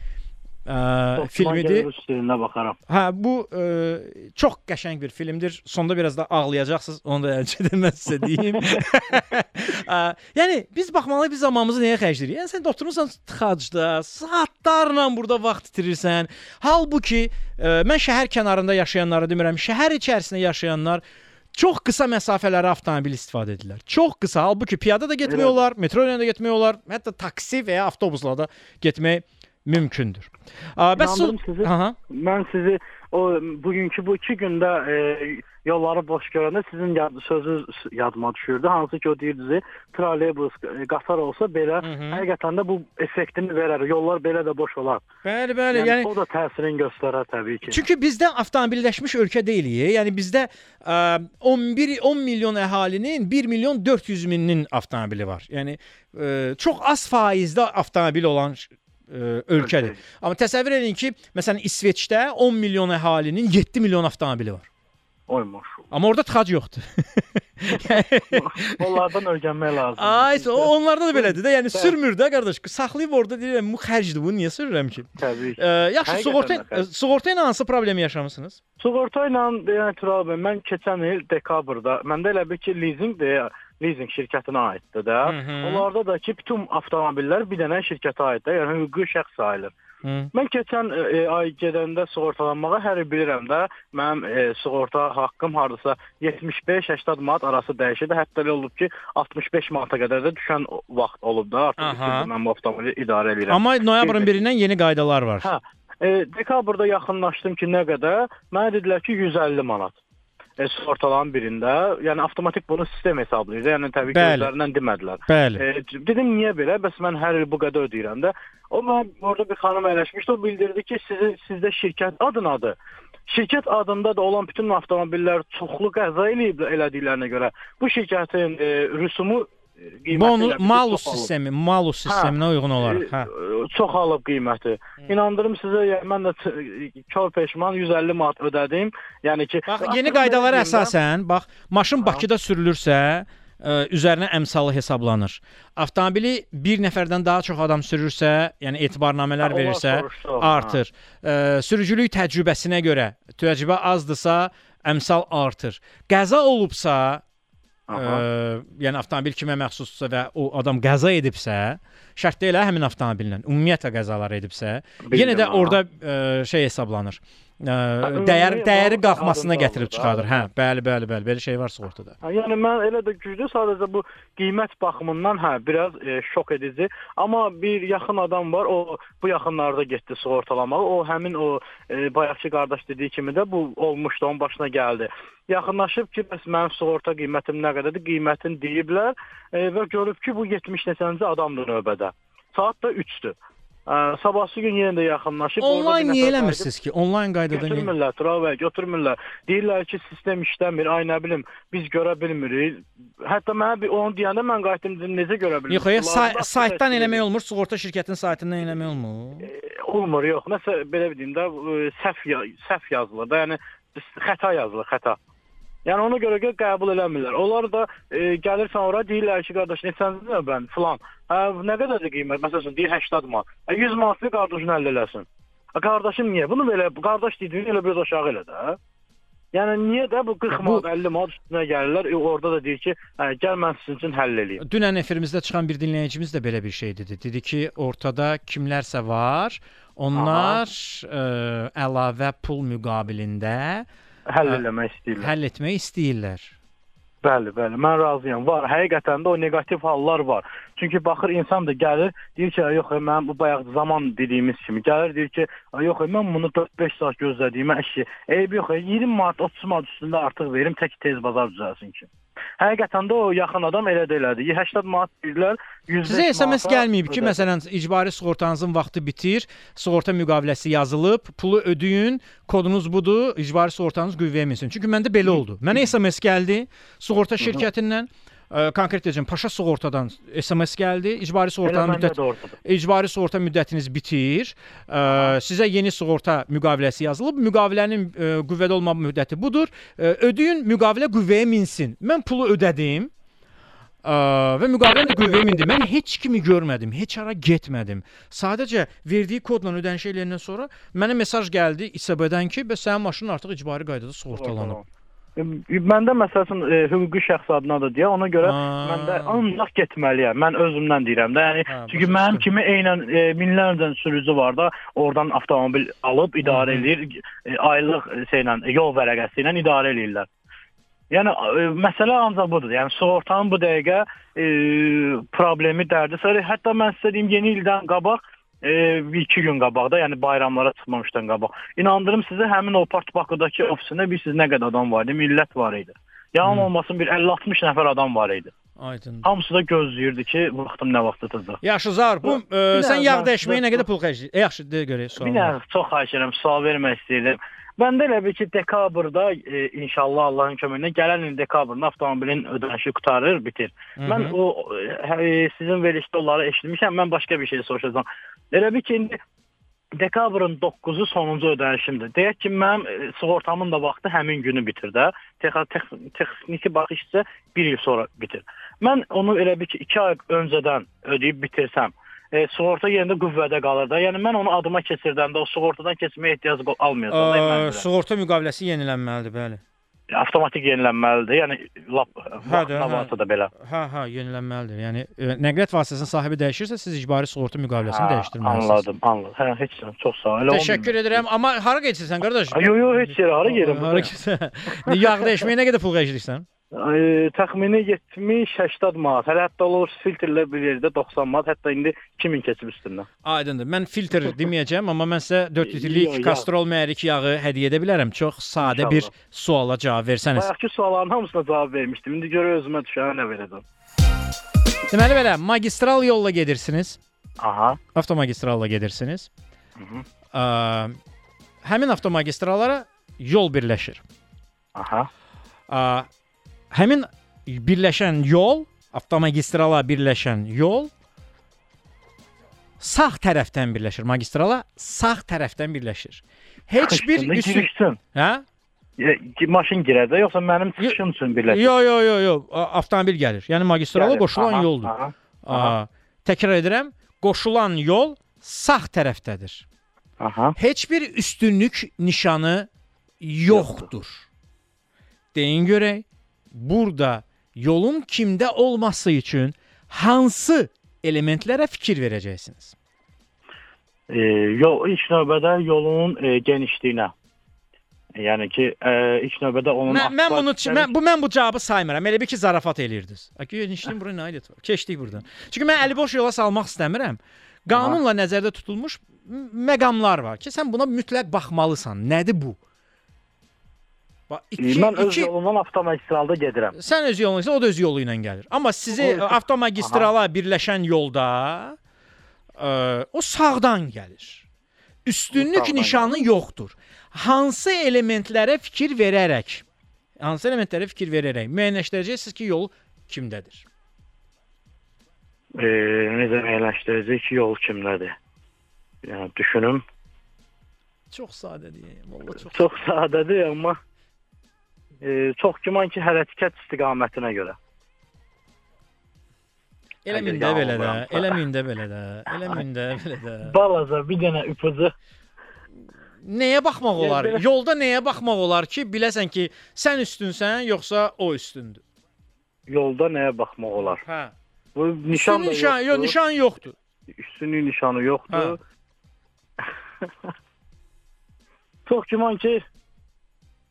ə, filmidir. Rus dilində baxaram. Hə, bu ə, çox qəşəng bir filmdir. Sonda biraz da ağlayacaqsınız. Onu da əlçədən mən sizə deyim. Ə, yəni biz baxmalıyıq biz zamanımızı nəyə xərcləyirik? Yəni sən də oturursan tıxacda, saatlarla burada vaxt itirirsən. Halbuki ə, mən şəhər kənarında yaşayanları demirəm, şəhər içərisində yaşayanlar çox qısa məsafələrə avtomobil istifadə edirlər. Çox qısa. Halbuki piyada da getmək Elə. olar, metro ilə də getmək olar, hətta taksi və ya avtobusla da getmək mümkündür. Ə, Bəs İnandım sizi. Aha. Mən sizi o bugünkü bu 2 gündə e, yolları boş görəndə sizin yad, sözünüz yadıma düşürdü. Hansı ki o deyirdiniz, trolleybus, e, qatar olsa belə həqiqətən də bu effektini verər. Yollar belə də boş olar. Bəli, bəli. Yəni, Yəni o da təsirini göstərər təbii ki. Çünki bizdə avtomobilləşmiş ölkə deyilik. Yəni bizdə ə, 11 10 milyon əhalinin 1 milyon 400 mininin avtomobili var. Yəni ə, çox az faizdə avtomobil olan ə, ə, ölkədir. Amma təsəvvür edin ki, məsələn İsveçdə 10 milyon əhalinin 7 milyon avtomobili var. Oy maşallah. Amma orada tıxac yoxdur. Onlardan öyrənmək lazımdır. Ay, o- onlarda da belədir də. Yəni sürmür də qardaş. Saxlayıb orada deyirəm, bu xərcdir, bunu niyə sürürəm ki? Təbii ki. Ə, yaxşı, Həqiqətən sığorta xərc. sığorta ilə hansı problemi yaşamısınız? Sığorta ilə yəni Tural bəy, mən keçən il dekabrda məndə elə bir ki, leasinqdir, leasing şirkətinə aiddir də. Hı hı. Onlarda da ki, bütün avtomobillər bir dənə şirkətə aiddir, yəni hüquqi şəxs sayılır. Hı. Mən keçən e, ay gedəndə sığortalanmağa hər il bilirəm də, mənim e, sığorta haqqım hardasa 75-80 manat arası dəyişir də, hətta elə olub ki, 65 manata qədər də düşən vaxt olub da, artıq mən bu avtomobili idarə edirəm. Amma noyabrın 1-dən yeni qaydalar var. Hə. E, dekabrda yaxınlaşdım ki, nə qədər? Mənə dedilər ki, 150 manat. Sığortaların birində, yəni avtomatik bunu sistem hesablayır. Yəni təbii ki, Bəli. özlərindən demədilər. Bəli. E, dedim niyə belə? Bəs mən hər il bu qədər ödəyirəm də. O mən orada bir xanım əyləşmişdi. O bildirdi ki, sizin sizdə şirkət adınadır. Şirkət adında da olan bütün avtomobillər çoxlu qəza eləyib elədiklərinə görə bu şirkətin e, rüsumu e, qiyməti Bonu elə bir ki, malus sistemi, malus sisteminə uyğun olaraq, hə. E, Çox alıb qiyməti. İnandırım sizə, yəni mən də kör peşman 150 manat ödədim. Yəni ki, Bax, yeni qaydalara əsasən, bax, maşın Bakıda sürülürsə, ə, üzərinə əmsalı hesablanır. Avtomobili bir nəfərdən daha çox adam sürürsə, yəni etibarnamələr onlar verirsə, soruşdu, artır. Ə, Sürücülük təcrübəsinə görə təcrübə azdırsa, əmsal artır. Qəza olubsa, ə, yəni avtomobil kimə məxsusdursa və o adam qəza edibsə, şərt deyil həmin avtomobillə, ümumiyyətlə qəzalar edibsə, yenə də Bildim, ha. orada ə, şey hesablanır. Ə, ümumi dəyər dəyəri qalxmasına gətirib çıxardır. Hə, hə. bəli, bəli, bəli, belə şey var sığortada. Ha, Yəni mən elə də güclü sadəcə bu qiymət baxımından hə biraz e, şok edici, amma bir yaxın adam var, o bu yaxınlarda getdi sığortalamağa. O həmin o e, bayaqçı qardaş dediyi kimi də bu olmuşdu, onun başına gəldi. Yaxınlaşıb ki, bəs mənim sığorta qiymətim nə qədərdir? Qiymətini deyiblər e, və görüb ki, bu 70 neçənci adamdır növbədə. Saat da 3-dür. Ə, sabahsı gün yenə də yaxınlaşıb Onlayn niyə eləmirsiniz ki? Onlayn qaydada niyə? Götürmürlər, Tural götürmürlər. Deyirlər ki, sistem işləmir, ay nə bilim, biz görə bilmirik. Hətta mənə bir onu deyəndə mən qayıtdım dedim, necə görə bilmirik? Yox, ya, say saytdan eləmək olmur, sığorta şirkətinin saytından eləmək olmur. olmur, yox. Nəsə belə deyim də, ə, səhv səhv yazılır da, yəni xəta yazılır, xəta. Yəni ona görə ki, qəbul eləmirlər. Onlar da e, gəlirsən ora deyirlər ki, qardaş, neçənci növbən filan. Hə, nə qədərdir qiymət? Məsələn, deyir 80 manat. Hə, 100 manatlı qardaşın əldə eləsin. Ha, qardaşım niyə? Bunu belə qardaş dediyin elə biraz aşağı elə də. Yəni niyə də bu 40 manat, 50 manat üstünə gəlirlər? E, orada da deyir ki, hə, gəl mən sizin üçün həll eləyim. Dünən efirimizdə çıxan bir dinləyicimiz də belə bir şey dedi. Dedi ki, ortada kimlərsə var, onlar ə, əlavə pul müqabilində Həll eləmək istəyirlər. Həll etmək istəyirlər. Bəli, bəli, mən razıyam. Var, həqiqətən də o neqativ hallar var. Çünki baxır insan da gəlir, deyir ki, yox, mən bu bayaq zaman dediyimiz kimi gəlir, deyir ki, yox, mən bunu 4-5 saat gözlədiyimə işi. Eyb yox, 20 manat, 30 manat üstündə artıq verim, tək tez bazar düzəlsin ki. Həqiqətən də o yaxın adam elə də elədi. 80 manat deyirlər, 105 Sizə SMS gəlməyib ki, məsələn, icbari sığortanızın vaxtı bitir, sığorta müqaviləsi yazılıb, pulu ödəyin, kodunuz budur, icbari sığortanız qüvvəyə minsin. Çünki məndə belə oldu. Mənə SMS gəldi sığorta şirkətindən, ə, konkret deyəcəm, Paşa sığortadan SMS gəldi. İcbari sığortanın məndə müddət də ordadır. icbari sığorta müddətiniz bitir. Ə, sizə yeni sığorta müqaviləsi yazılıb. Müqavilənin ə, qüvvədə olma müddəti budur. Ə, ödəyin, müqavilə qüvvəyə minsin. Mən pulu ödədim. Ə, və müqaviləni də qüvvəyə mindi. Mən heç kimi görmədim, heç hara getmədim. Sadəcə verdiyi kodla ödəniş eləyəndən sonra mənə mesaj gəldi İSB-dən ki, bəs sənin maşının artıq icbari qaydada sığortalanıb. E, Məndə məsələn e, hüquqi şəxs adınadır deyə ona görə Ha. məndə ancaq getməliyəm. Mən özümdən deyirəm də. Yəni Hə, çünki başa mənim kimi eynən e, minlərlə sürücü var da, oradan avtomobil alıb idarə edir, e, aylıq e, şeylə, yol vərəqəsi ilə idarə eləyirlər. Yəni e, məsələ ancaq budur. Yəni sığortanın bu dəqiqə e, problemi, dərdi. Sonra hətta mən sizə deyim yeni ildən qabaq e, bir iki gün qabaqda, yəni bayramlara çıxmamışdan qabaq. İnandırım sizə həmin o Part Bakıdakı ofisində bilirsiniz nə qədər adam var idi, millət var idi. Yalan olmasın bir 50-60 nəfər adam var idi. Aydın. Hamısı da gözləyirdi ki, vaxtım nə vaxt tutacaq. Yaxşı Zar, bu ə, Bir sən yağ dəyişməyə nə qədər pul xərcləyirsən? Yaxşı, de görək Bir sual. dənə çox xahiş edirəm, sual vermək istəyirdim. Məndə elə bir ki, dekabrda e, inşallah Allahın köməyi ilə gələn il dekabrın avtomobilin ödənişi qutarır, bitir. Hı hı. Mən o e, sizin verilişdə onları eşitmişəm. Mən başqa bir şey soruşacağam. Elə bir ki, indi dekabrın 9-u sonuncu ödənişimdir. Deyək ki, mənim e, sığortamın da vaxtı həmin günü bitir də. Tex- tex- Texniki baxış isə 1 il sonra bitir. Mən onu elə bir ki, 2 ay öncədən ödəyib bitirsəm, e, sığorta yenə də qüvvədə qalır da. Yəni mən onu adıma keçirdəndə o sığortadan keçməyə ehtiyac belə. sığorta müqaviləsi yenilənməlidir, bəli. Avtomatik yenilənməlidir. Yəni lap Hə hə. varsa da belə. Hə, hə, yenilənməlidir. Yəni ə, nəqliyyat vasitəsinin sahibi dəyişirsə, siz icbari sığorta müqaviləsini Hə, dəyişdirməlisiniz. Anladım, anladım. Hə, heç nə, çox sağ ol. Təşəkkür edirəm. Amma hara gedirsən qardaş? Ay, yo, yo, heç yerə, hara gedirəm, Hara gedirsən? Yağ dəyişməyə nə qədər pul xərcləyirsən? Ay, təxmini 70-80 manat. Hələ hətta olur filtrlə bir yerdə 90 manat, hətta indi 2000 keçib üstündən. Aydındır. Mən filtr deməyəcəm, amma mən sizə 4 Yo, litrlik kastrol mühərrik yağı hədiyyə edə bilərəm. Çox sadə bir İnşallah. suala cavab versəniz. Bayaqki sualların hamısına cavab vermişdim. İndi görə özümə düşənə nə verəcəm. Deməli belə, magistral yolla gedirsiniz. Aha. Avtomagistralla gedirsiniz. Mhm. Ə, həmin avtomagistrallara yol birləşir. Aha. Ə, həmin birləşən yol, avtomagistrala birləşən yol sağ tərəfdən birləşir. Magistrala sağ tərəfdən birləşir. Heç bir girişsin. Hə? Maşın girəcək yoxsa mənim çıxışım üçün birləşir? Yo yo yo yo, A- avtomobil gəlir. Yəni magistrala Gəlir. qoşulan Aha, yoldur. aha, Aa, təkrar edirəm, qoşulan yol sağ tərəfdədir. Aha. Heç bir üstünlük nişanı yoxdur. Deyin görək, burada yolun kimdə olması üçün hansı elementlərə fikir verəcəksiniz? E, yol ilk növbədə yolun e, genişliyinə. Yəni ki, e, ilk növbədə onun Mən, mən bunu mən bu mən bu cavabı saymıram. Elə bir ki zarafat eləyirdiniz. Aki genişliyin bura nə aidiyyəti var? Keçdik burdan. Çünki mən əli boş yola salmaq istəmirəm. Qanunla nəzərdə tutulmuş məqamlar var ki, sən buna mütləq baxmalısan. Nədir bu? Bax, E, iki, mən öz iki, yolumdan avtomagistralda gedirəm. Sən öz yolun isə o da öz yolu ilə gəlir. Amma sizi avtomagistrala birləşən yolda ə, o sağdan gəlir. Üstünlük nişanı yoxdur. Hansı elementlərə fikir verərək, hansı elementlərə fikir verərək müəyyənləşdirəcəksiniz ki, yol kimdədir? E, necə müəyyənləşdirəcək ki, yol kimdədir? Yəni düşünüm. Çox sadədir. Vallahi çox. Çox sadədir, amma e, çox güman ki, hərəkət istiqamətinə görə. Eləmin Əgər də belə də, yanılmıramsa. eləmin də belə də, eləmin də belə də. Balaca bir dənə ipucu. Nəyə baxmaq olar? belə- Yolda nəyə baxmaq olar ki, biləsən ki, sən üstünsən, yoxsa o üstündür? Yolda nəyə baxmaq olar? Hə. Bu nişan da nişan, yox, yoxdur. nişan yoxdur. Üstünlük nişanı yoxdur. Çox güman ki,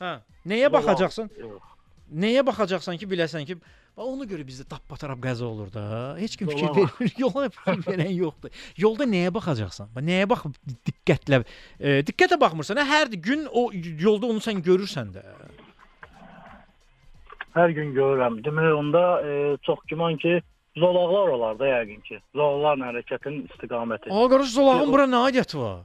Hə. Nəyə baxacaqsan? Nəyə baxacaqsan ki, biləsən ki, bax ona görə bizdə tappatarab qəza olur da. Heç kim fikir vermir. Yola fikir verən yoxdur. Yolda nəyə baxacaqsan? Bax nəyə baxıb diqqətlə e, diqqətlə baxmırsan. Hə, hər gün o yolda onu sən görürsən də. hər gün görürəm. Demək onda e, çox güman ki, zolaqlar olar da yəqin ki. Zolaqların hərəkətinin istiqaməti. Ağa qardaş zolağın bura nə aidiyyəti var?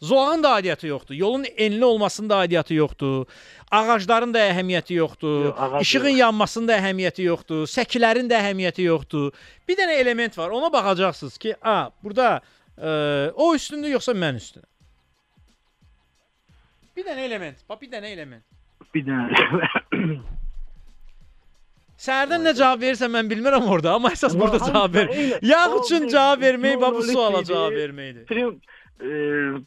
Zolağın da aidiyyəti yoxdur. Yolun enli olmasının da aidiyyəti yoxdur. Ağacların da əhəmiyyəti yoxdur. Yox, ağac İşığın yox. yanmasının da əhəmiyyəti yoxdur. Səkilərin də əhəmiyyəti yoxdur. Bir dənə element var. Ona baxacaqsınız ki, a, burada Ə, o üstündür yoxsa mən üstünəm? Bir dənə element, bax bir dənə element. Bir dənə Səhərdən nə cavab verirsən mən bilmirəm orada, amma əsas burada cavab ver. Yağ üçün cavab vermək, bax bu suala cavab verməkdir. E,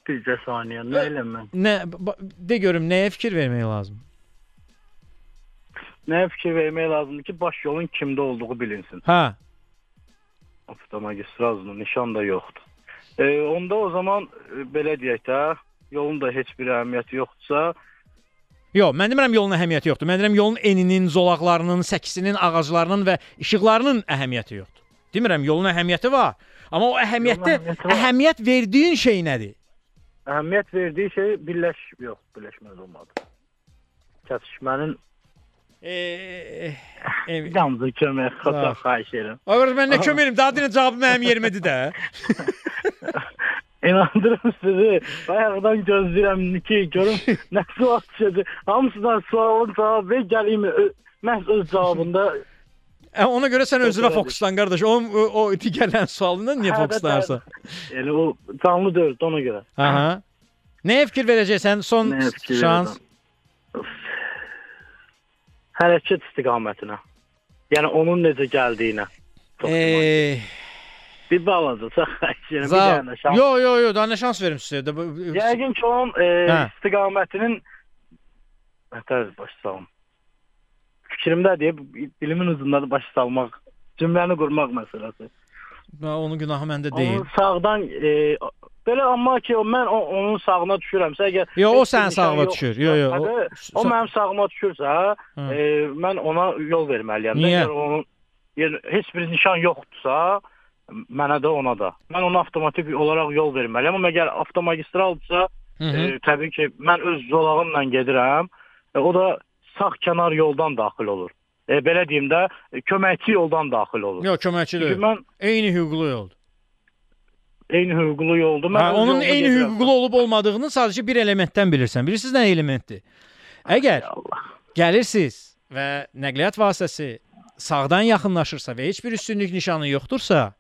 bircə saniyə nə eləmən? Nə ba- de görüm nəyə fikir vermək lazım? Nəyə fikir vermək lazımdır ki, baş yolun kimdə olduğu bilinsin. Hə. Avtomagistrazın nişan da yoxdur. E, onda o zaman e, belə deyək də, yolun da heç bir əhəmiyyəti yoxdursa, Yox, mən demirəm yolun əhəmiyyəti yoxdur. Mən deyirəm yolun eninin, zolaqlarının, səkisinin, ağaclarının və işıqlarının əhəmiyyəti yoxdur. Demirəm yolun əhəmiyyəti var. Amma o əhəmiyyətdə əhəmiyyəti var. əhəmiyyət verdiyin şey nədir? əhəmiyyət verdiyi şey birləş yox, birləşməz olmadı. Kəsişmənin e, bir damcı kömək xata xahiş edirəm. Ağır mən nə kömək edim? Daha dinə cavabı mənim yerimədir də. İnandırım sizi. Bayaqdan gözləyirəm ki, görüm nə sual çıxacaq. Hamısından sualın cavabı ö- məhz öz cavabında Ə, ona görə sən özünə Yox, fokuslan qardaş. O o, o digərlərin sualından niyə Hə, fokuslanırsan? Yəni o canlı deyil, ona görə. Aha. Nəyə fikir verəcəksən? Son Nəyə fikir şans. Hərəkət istiqamətinə. Yəni onun necə gəldiyinə. Eee Bir balaca çox xahiş edirəm. Bir Za dənə şans. Yo yo yo, daha nə şans verim sizə? də bu- Yəqin ki onun e, Hə. istiqamətinin Hətər baş salım. Fikrimdə deyə dilimin ucundadır baş salmaq, cümləni qurmaq məsələsi. Onun günahı məndə deyil. Onun sağdan e, belə amma ki o mən o, onun sağına düşürəmsə, əgər Yo, o sənin sağına yoxdursa, düşür. Yo, yo, o- hə, o mənim sağıma düşürsə, Hı. e, mən ona yol verməliyəm. Niyə? Əgər onun yəni, heç bir nişan yoxdursa, mənə də ona da. Mən ona avtomatik olaraq yol verməliyəm. Amma əgər avtomagistraldsa, Hı -hı. e, təbii ki, mən öz zolağımla gedirəm. E, o da sağ kənar yoldan daxil olur. E, belə deyim də, e, köməkçi yoldan daxil olur. Yox, köməkçi deyil. mən Eyni hüquqlu yoldur. eyni hüquqlu yoldur. Mən Hə, onun eyni gedirəm. hüquqlu olub olmadığını sadəcə bir elementdən bilirsən. Bilirsiniz nə elementdir? Əgər gəlirsiniz və nəqliyyat vasitəsi sağdan yaxınlaşırsa və heç bir üstünlük nişanı yoxdursa,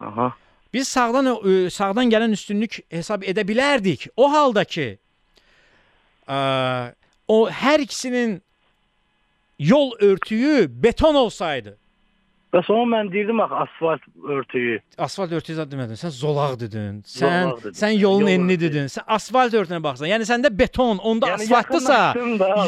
Aha. biz sağdan ə, sağdan gələn üstünlük hesab edə bilərdik. O halda ki, ə, o hər ikisinin yol örtüyü beton olsaydı, Bəs onu mən deyirdim axı asfalt örtüyü. asfalt örtüyü zad demədin. Sən zolaq dedin. Sən Zolaq dedim. sən yolun Yol enini dedin. Sən asfalt örtüyünə baxsan. Yəni səndə beton, onda Yəni asfaltdısa,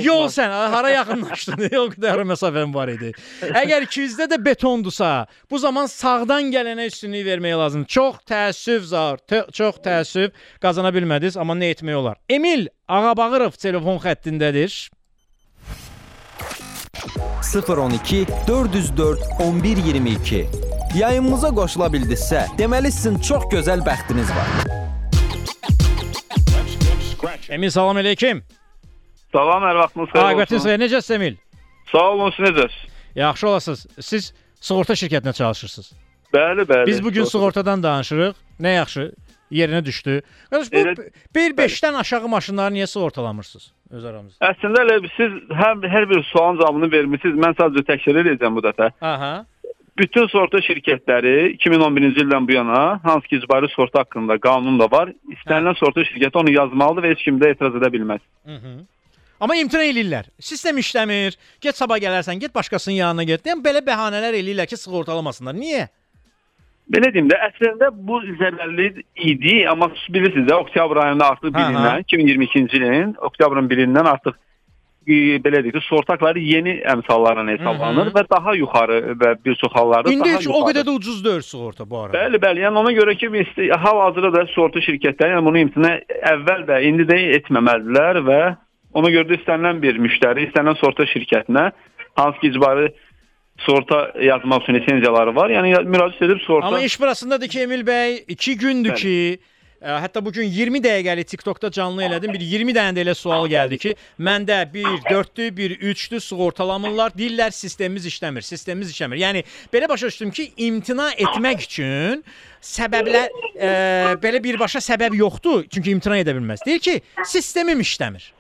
yol sən hara yaxınlaşdın? o qədər məsafən var idi. Əgər 200-də də betondursa, bu zaman sağdan gələnə üstünlük vermək lazımdır. Çox təəssüf zar, çox təəssüf qazana bilmədiniz, amma nə etmək olar? Emil Ağabağırov telefon xəttindədir. 012 404 1122. Yayımımıza qoşula bildinizsə, deməli sizin çox gözəl bəxtiniz var. Emil salam əleykum. Salam, hər vaxtınız xeyir Aqibətiniz olsun. xeyir. Necəsiz Emil? Sağ olun, siz necəsiz? Yaxşı olasınız. Siz sığorta şirkətinə çalışırsınız. Bəli, bəli. Biz bu gün sığortadan danışırıq. Nə yaxşı yerinə düşdü. Qardaş bu Elə- 1.5-dən aşağı maşınları niyə sığortalamırsınız öz aramızda? Əslində elə siz hər hər bir sualın cavabını vermisiniz. Mən sadəcə təkrar edəcəm bu dəfə. Aha. Bütün sığorta şirkətləri 2011-ci ildən bu yana hansı ki icbari sığorta haqqında qanun da var. İstənilən sığorta şirkəti onu yazmalıdır və heç kim də etiraz edə bilməz. Hı -hı. Amma imtina eləyirlər. Sistem işləmir. Get sabah gələrsən, get başqasının yanına get. Yəni belə bəhanələr eləyirlər ki, sığortalamasınlar. Niyə? Belə deyim də, əslində bu zərərli idi, amma bilirsiniz də, oktyabr ayında artıq Hə, hə. birindən, 2022-ci ilin oktyabrın 1-dən artıq e, belə deyək ki, sığorta haqqları yeni əmsallarla hesablanır Hı hı. və daha yuxarı və bir çox hallarda İndi daha heç o yuxarı. qədər də ucuz deyil sığorta bu arada. Bəli, bəli. Yəni ona görə ki, hal-hazırda da sığorta şirkətləri yəni bunu imtina əvvəl də, indi də etməməlidirlər və ona görə də istənilən bir müştəri, istənilən sığorta şirkətinə hansı ki icbari sığorta yazmaq üçün lisenziyaları var. Yəni müraciət edib sığorta Amma iş burasındadır ki, Emil bəy, 2 gündür Bəli. ki, ə, hətta bu gün 20 dəqiqəlik TikTokda canlı elədim. Bir 20 dənə də elə sual gəldi ki, məndə 1 4-dür, 1 3-dür sığortalamırlar. Deyirlər sistemimiz işləmir, sistemimiz işləmir. Yəni belə başa düşdüm ki, imtina etmək üçün səbəblər ə, belə birbaşa səbəb yoxdur, çünki imtina edə bilməz. Deyir ki, sistemim işləmir.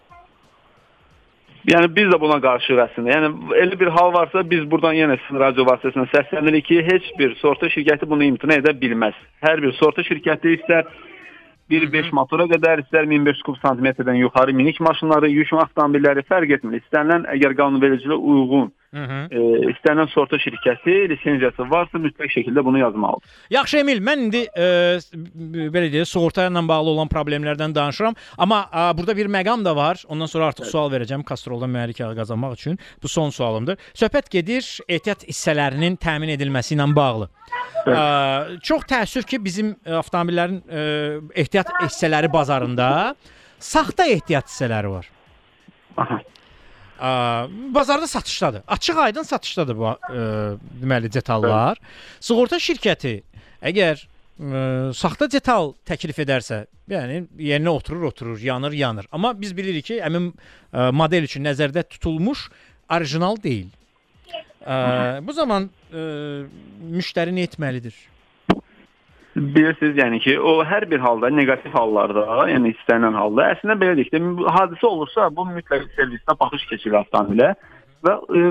Yəni biz də buna qarşıyıq əslində. Yəni elə bir hal varsa biz buradan yenə sizin radio vasitəsilə səslənirik ki, heç bir sığorta şirkəti bunu imtina edə bilməz. Hər bir sığorta şirkəti istər 1.5 motora qədər, istər 1500 kub santimetrdən yuxarı minik maşınları, yük avtomobilləri fərq etmir. İstənilən əgər qanunvericiliyə uyğun Hı -hı. e, istənilən sığorta şirkəti lisenziyası varsa mütləq şəkildə bunu yazmalıdır. Yaxşı Emil, mən indi e, belə deyək, sığorta ilə bağlı olan problemlərdən danışıram, amma e, burada bir məqam da var. Ondan sonra artıq sual verəcəm Kastroldan mühərrik yağı qazanmaq üçün. Bu son sualımdır. Söhbət gedir ehtiyat hissələrinin təmin edilməsi ilə bağlı. Evet. Ə, çox təəssüf ki, bizim e, avtomobillərin ə, ehtiyat hissələri bazarında saxta ehtiyat hissələri var. Aha. Ə, bazarda satışdadır. Açıq-aydın satışdadır bu ə, deməli detallar. Sığorta şirkəti əgər ə, saxta detal təklif edərsə, yəni yerinə oturur, oturur, yanır, yanır. Amma biz bilirik ki, həmin ə, model üçün nəzərdə tutulmuş orijinal deyil. Ə, bu zaman ə, müştəri nə etməlidir? Bilirsiniz, yəni ki, o hər bir halda, neqativ hallarda, yəni istənilən halda, əslində belə deyək də, hadisə olursa, bu mütləq servisdə baxış keçirir avtomobilə və e,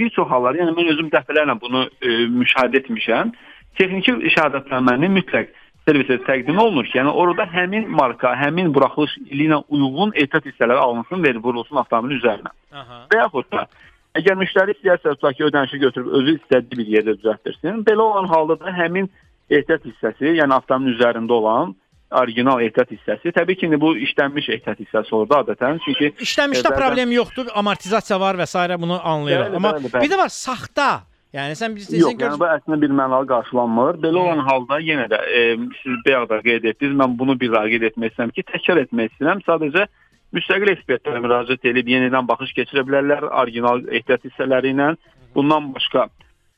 bir çox hallar, yəni mən özüm dəfələrlə bunu e, müşahidə etmişəm. Texniki şəhadətnaməni mütləq servisə təqdim olunur ki, yəni orada həmin marka, həmin buraxılış ili ilə uyğun ehtiyat hissələri alınsın, verib vurulsun avtomobilin üzərinə. Aha. Və yaxud da əgər müştəri istəyirsə tutaq ki, ödənişi götürüb özü istədiyi bir yerdə düzəltdirsin, belə olan halda da həmin ehtiyat hissəsi, yəni avtomobilin üzərində olan orijinal ehtiyat hissəsi. Təbii ki, indi bu işlənmiş ehtiyat hissəsi orada adətən, çünki İşləmişdə e, bəzən- problem yoxdur, amortizasiya var və s. bunu anlayırıq. Bəli, Amma bəli, bəli. bir də var saxta. Yəni sən biz Yox, yəni bu əslində bir mənalı qarşılanmır. Belə olan halda yenə də e, siz bayaq da qeyd etdiniz, mən bunu bir daha qeyd etmək istəyirəm ki, təkrar etmək istəyirəm. Sadəcə müstəqil ekspertlərə müraciət edib yenidən baxış keçirə bilərlər orijinal ehtiyat hissələri ilə. Bundan başqa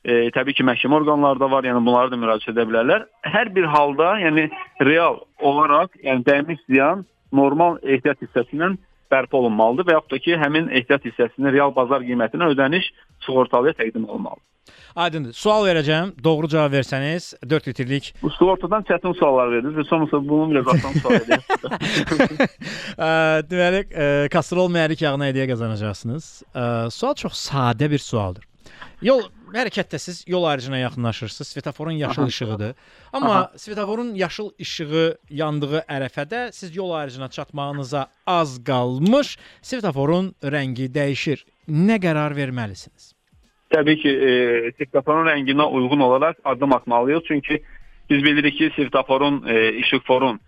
e, təbii ki, məhkəmə orqanları da var, yəni bunlara da müraciət edə bilərlər. Hər bir halda, yəni real olaraq, yəni dəymiş ziyan normal ehtiyat hissəsi ilə bərpa olunmalıdır və yaxud da ki, həmin ehtiyat hissəsinin real bazar qiymətinə ödəniş sığortalıya təqdim olunmalıdır. Aydındır. Sual verəcəm. Doğru cavab versəniz 4 litrlik Bu sığortadan çətin suallar verdiniz və sonrasında bunu biraz asan sual edin. Ə, deməli, kastrol mühərrik yağına hədiyyə qazanacaqsınız. Sual çox sadə bir sualdır. Yol hərəkətdə siz yol ayrıcına yaxınlaşırsınız. Svetoforun yaşıl Aha. işığıdır. Amma Aha. svetoforun yaşıl işığı yandığı ərəfədə siz yol ayrıcına çatmağınıza az qalmış, svetoforun rəngi dəyişir. Nə qərar verməlisiniz? Təbii ki, e, svetoforun rənginə uyğun olaraq addım atmalıyıq. Çünki biz bilirik ki, svetoforun, e, işıqforun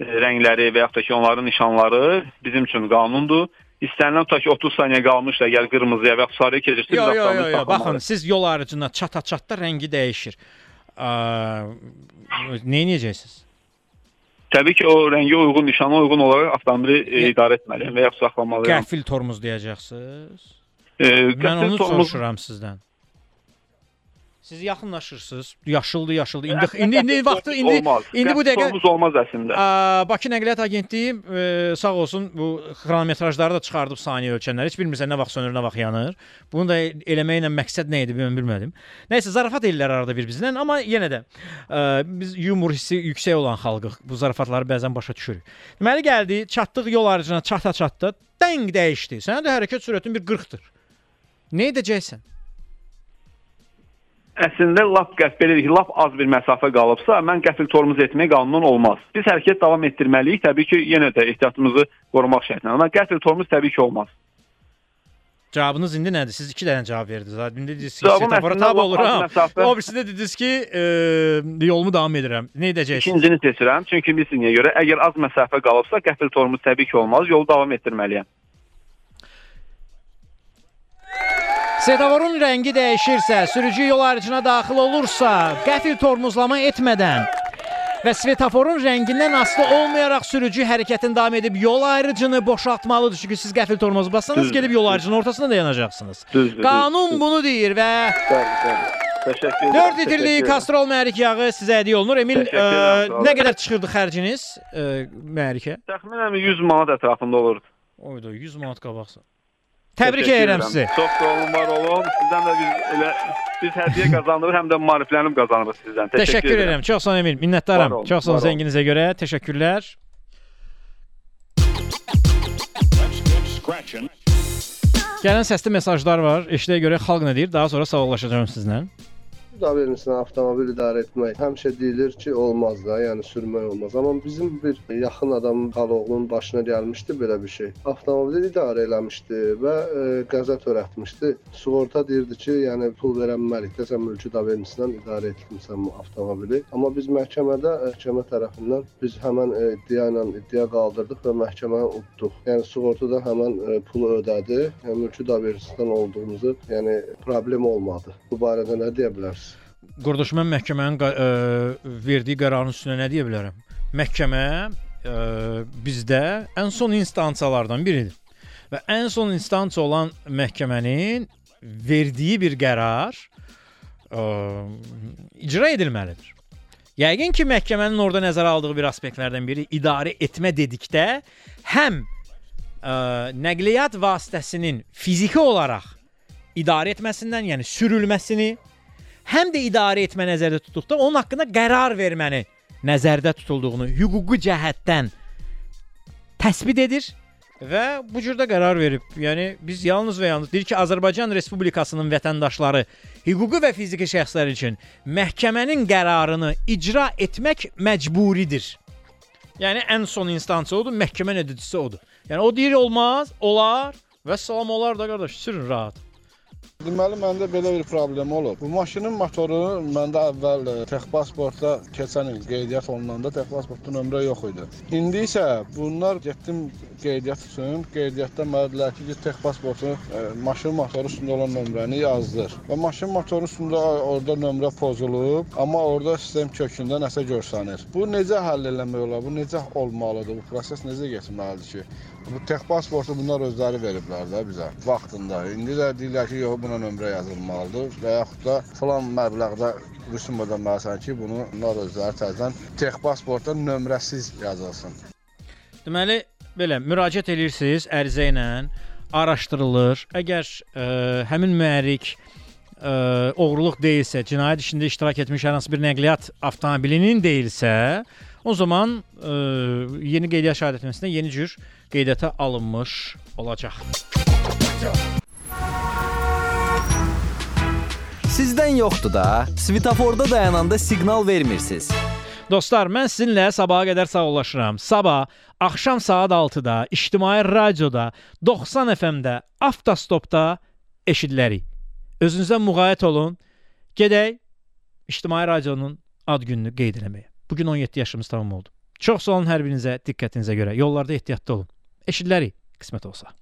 e, rəngləri və yaxud da ki, onların nişanları bizim üçün qanundur. İstənilən tutaq ki, 30 saniyə qalmış da əgər qırmızıya və yaxud sarıya keçirsə Yo biz yo yo. Baxın, siz yol ayrıcına çata-çatda rəngi dəyişir. Nə edəcəksiniz? Təbii ki, o rəngə uyğun, nişana uyğun olaraq avtomobili e, idarə etməliyəm və yaxud saxlamalıyam. Qəfil tormuz deyəcəksiniz. E, Mən qəfil onu tormuz- soruşuram sizdən. Siz yaxınlaşırsınız. Yaşıldır, yaşıldır. İndi indi indi vaxtı indi olmaz. indi bu dəqiqə tormuz olmaz əslində. Aa, Bakı Nəqliyyat Agentliyi e, sağ olsun bu xronometrajları da çıxardıb saniyə ölçənlər. Heç bilmirsən nə vaxt sönür, nə vaxt yanır. Bunu da eləməklə məqsəd nə idi mən bilmədim. Nəysə zarafat ellər arada bir bizlə, amma yenə də e, biz yumor hissi yüksək olan xalqıq. Bu zarafatları bəzən başa düşürük. Deməli gəldi, çatdıq yol ayrıcına çata-çatda, dəng dəyişdi. Sənin də hərəkət sürətin bir 40-dır. Nə edəcəksən? Əslində lap qəfil belə deyək, lap az bir məsafə qalıbsa, mən qəfil tormuz etmək qanunun olmaz. Biz hərəkət davam etdirməliyik. Təbii ki, yenə də ehtiyatımızı qorumaq şərtilə. Amma qəfil tormuz təbii ki, olmaz. Cavabınız indi nədir? Siz 2 dənə cavab verdiniz. İndi dediniz ki, Cavabım svetofor əslində tab lap olur az ha. məsafə. O birisində dediniz ki, e, yolumu davam edirəm. Nə edəcəksiniz? İkincini seçirəm. Çünki bilsinə görə əgər az məsafə qalıbsa, qəfil tormuz təbii ki, olmaz. Yolu davam etdirməliyəm. Svetoforun rəngi dəyişirsə, sürücü yol ayrıcına daxil olursa, qəfil tormozlama etmədən və svetoforun rəngindən asılı olmayaraq sürücü hərəkətin davam edib yol ayrıcını boşaltmalıdır. Çünki siz qəfil tormozu bassanız Düzdür, gedib yol ayrıcının ortasında da yanacaqsınız. Düzdür. Qanun bunu deyir və Bəli, bəli. Təşəkkür edirəm. 4 təşəkkür litrlik kastrol mühərrik yağı sizə hədiyyə olunur. Emil, ə, olun. nə qədər çıxırdı xərciniz ə, mühərrikə? Təxminən 100 manat ətrafında olurdu. Oyda 100 manat qabaqsa. Təbrik edirəm sizi. Çox sağ olun, var olun. Sizdən də biz elə biz hədiyyə qazandırıq, həm də maariflənib qazanırıq sizdən. Təşəkkür, Təşəkkür edirəm. Çox sağ olun Emil. Minnətdaram. Olun, Çox sağ olun zənginizə görə. Təşəkkürlər. Gələn səsli mesajlar var. Eşidiyə görə xalq nə deyir? Daha sonra sağollaşacağam sizlə. Da vermisinə avtomobil idarə etmək həmişə deyilir ki, olmaz da, yəni sürmək olmaz. Amma bizim bir yaxın adam Xaloğlunun başına gəlmişdi belə bir şey. Avtomobili idarə eləmişdi və e, qəza törətmişdi. Sığorta deyirdi ki, yəni pul verənməlik də sən mülki da vermisinə idarə etmisən bu avtomobili. Amma biz məhkəmədə məhkəmə tərəfindən biz həmin e, iddia ilə iddia qaldırdıq və məhkəməni utduq. Yəni sığorta da həmin e, pulu ödədi. Yəni mülki da verisindən olduğumuzu, yəni problem olmadı. Bu barədə nə deyə bilərsiniz? Qardaş mən məhkəmənin ə, verdiyi qərarın üstünə nə deyə bilərəm? Məhkəmə ə, bizdə ən son instansiyalardan biridir. Və ən son instansiya olan məhkəmənin verdiyi bir qərar ə, icra edilməlidir. Yəqin ki, məhkəmənin orada nəzərə aldığı bir aspektlərdən biri idarə etmə dedikdə həm ə, nəqliyyat vasitəsinin fiziki olaraq idarə etməsindən, yəni sürülməsini, həm də idarə etmə nəzərdə tutduqda onun haqqında qərar verməni nəzərdə tutulduğunu hüquqi cəhətdən təsbit edir və bu cürdə qərar verib. Yəni biz yalnız və yalnız deyir ki, Azərbaycan Respublikasının vətəndaşları hüquqi və fiziki şəxslər üçün məhkəmənin qərarını icra etmək məcburidir. Yəni ən son instansiya odur, məhkəmə edicisi odur. Yəni o deyir olmaz, olar və salam olar da qardaş, sürün rahat. Deməli məndə belə bir problem olub. Bu maşının motoru məndə əvvəl texpasportda keçən il qeydiyyat olunanda texpasportda nömrə yox idi. İndi isə bunlar getdim qeydiyyat üçün, qeydiyyatda mənə dedilər ki, get texpasportu e, maşın motoru üstündə olan nömrəni yazdır. Və maşın motoru üstündə orada nömrə pozulub, amma orada sistem kökündə nəsə görsənir. Bu necə həll eləmək olar? Bu necə olmalıdır? Bu proses necə getməlidir ki? Bu texpasportu bunlar özləri veriblər də bizə vaxtında. İndi də deyirlər ki, yox buna nömrə yazılmalıdır və yaxud da falan məbləğdə rüsum ödəməlisən ki, bunu bunlar özləri təzədən texpasportda nömrəsiz yazılsın. Deməli, belə müraciət edirsiniz ərizə ilə araşdırılır. Əgər ə, həmin mühərrik ə, oğurluq deyilsə, cinayət işində iştirak etmiş hər hansı bir nəqliyyat avtomobilinin deyilsə, o zaman ə, yeni qeydiyyat şahidətnaməsində yeni cür qeydiyyata alınmış olacaq. Sizdən yoxdur da. Svetoforda dayananda siqnal vermirsiniz. Dostlar, mən sizinlə sabaha qədər sağollaşıram. Sabah axşam saat 6-da İctimai Radioda 90 FM-də Avtostopda eşidilərik. Özünüzə müğayət olun. Gedək İctimai Radionun ad gününü qeyd eləməyə. Bu gün 17 yaşımız tamam oldu. Çox sağ olun hər birinizə diqqətinizə görə. Yollarda ehtiyatlı olun. Eşidilərik qismət olsa.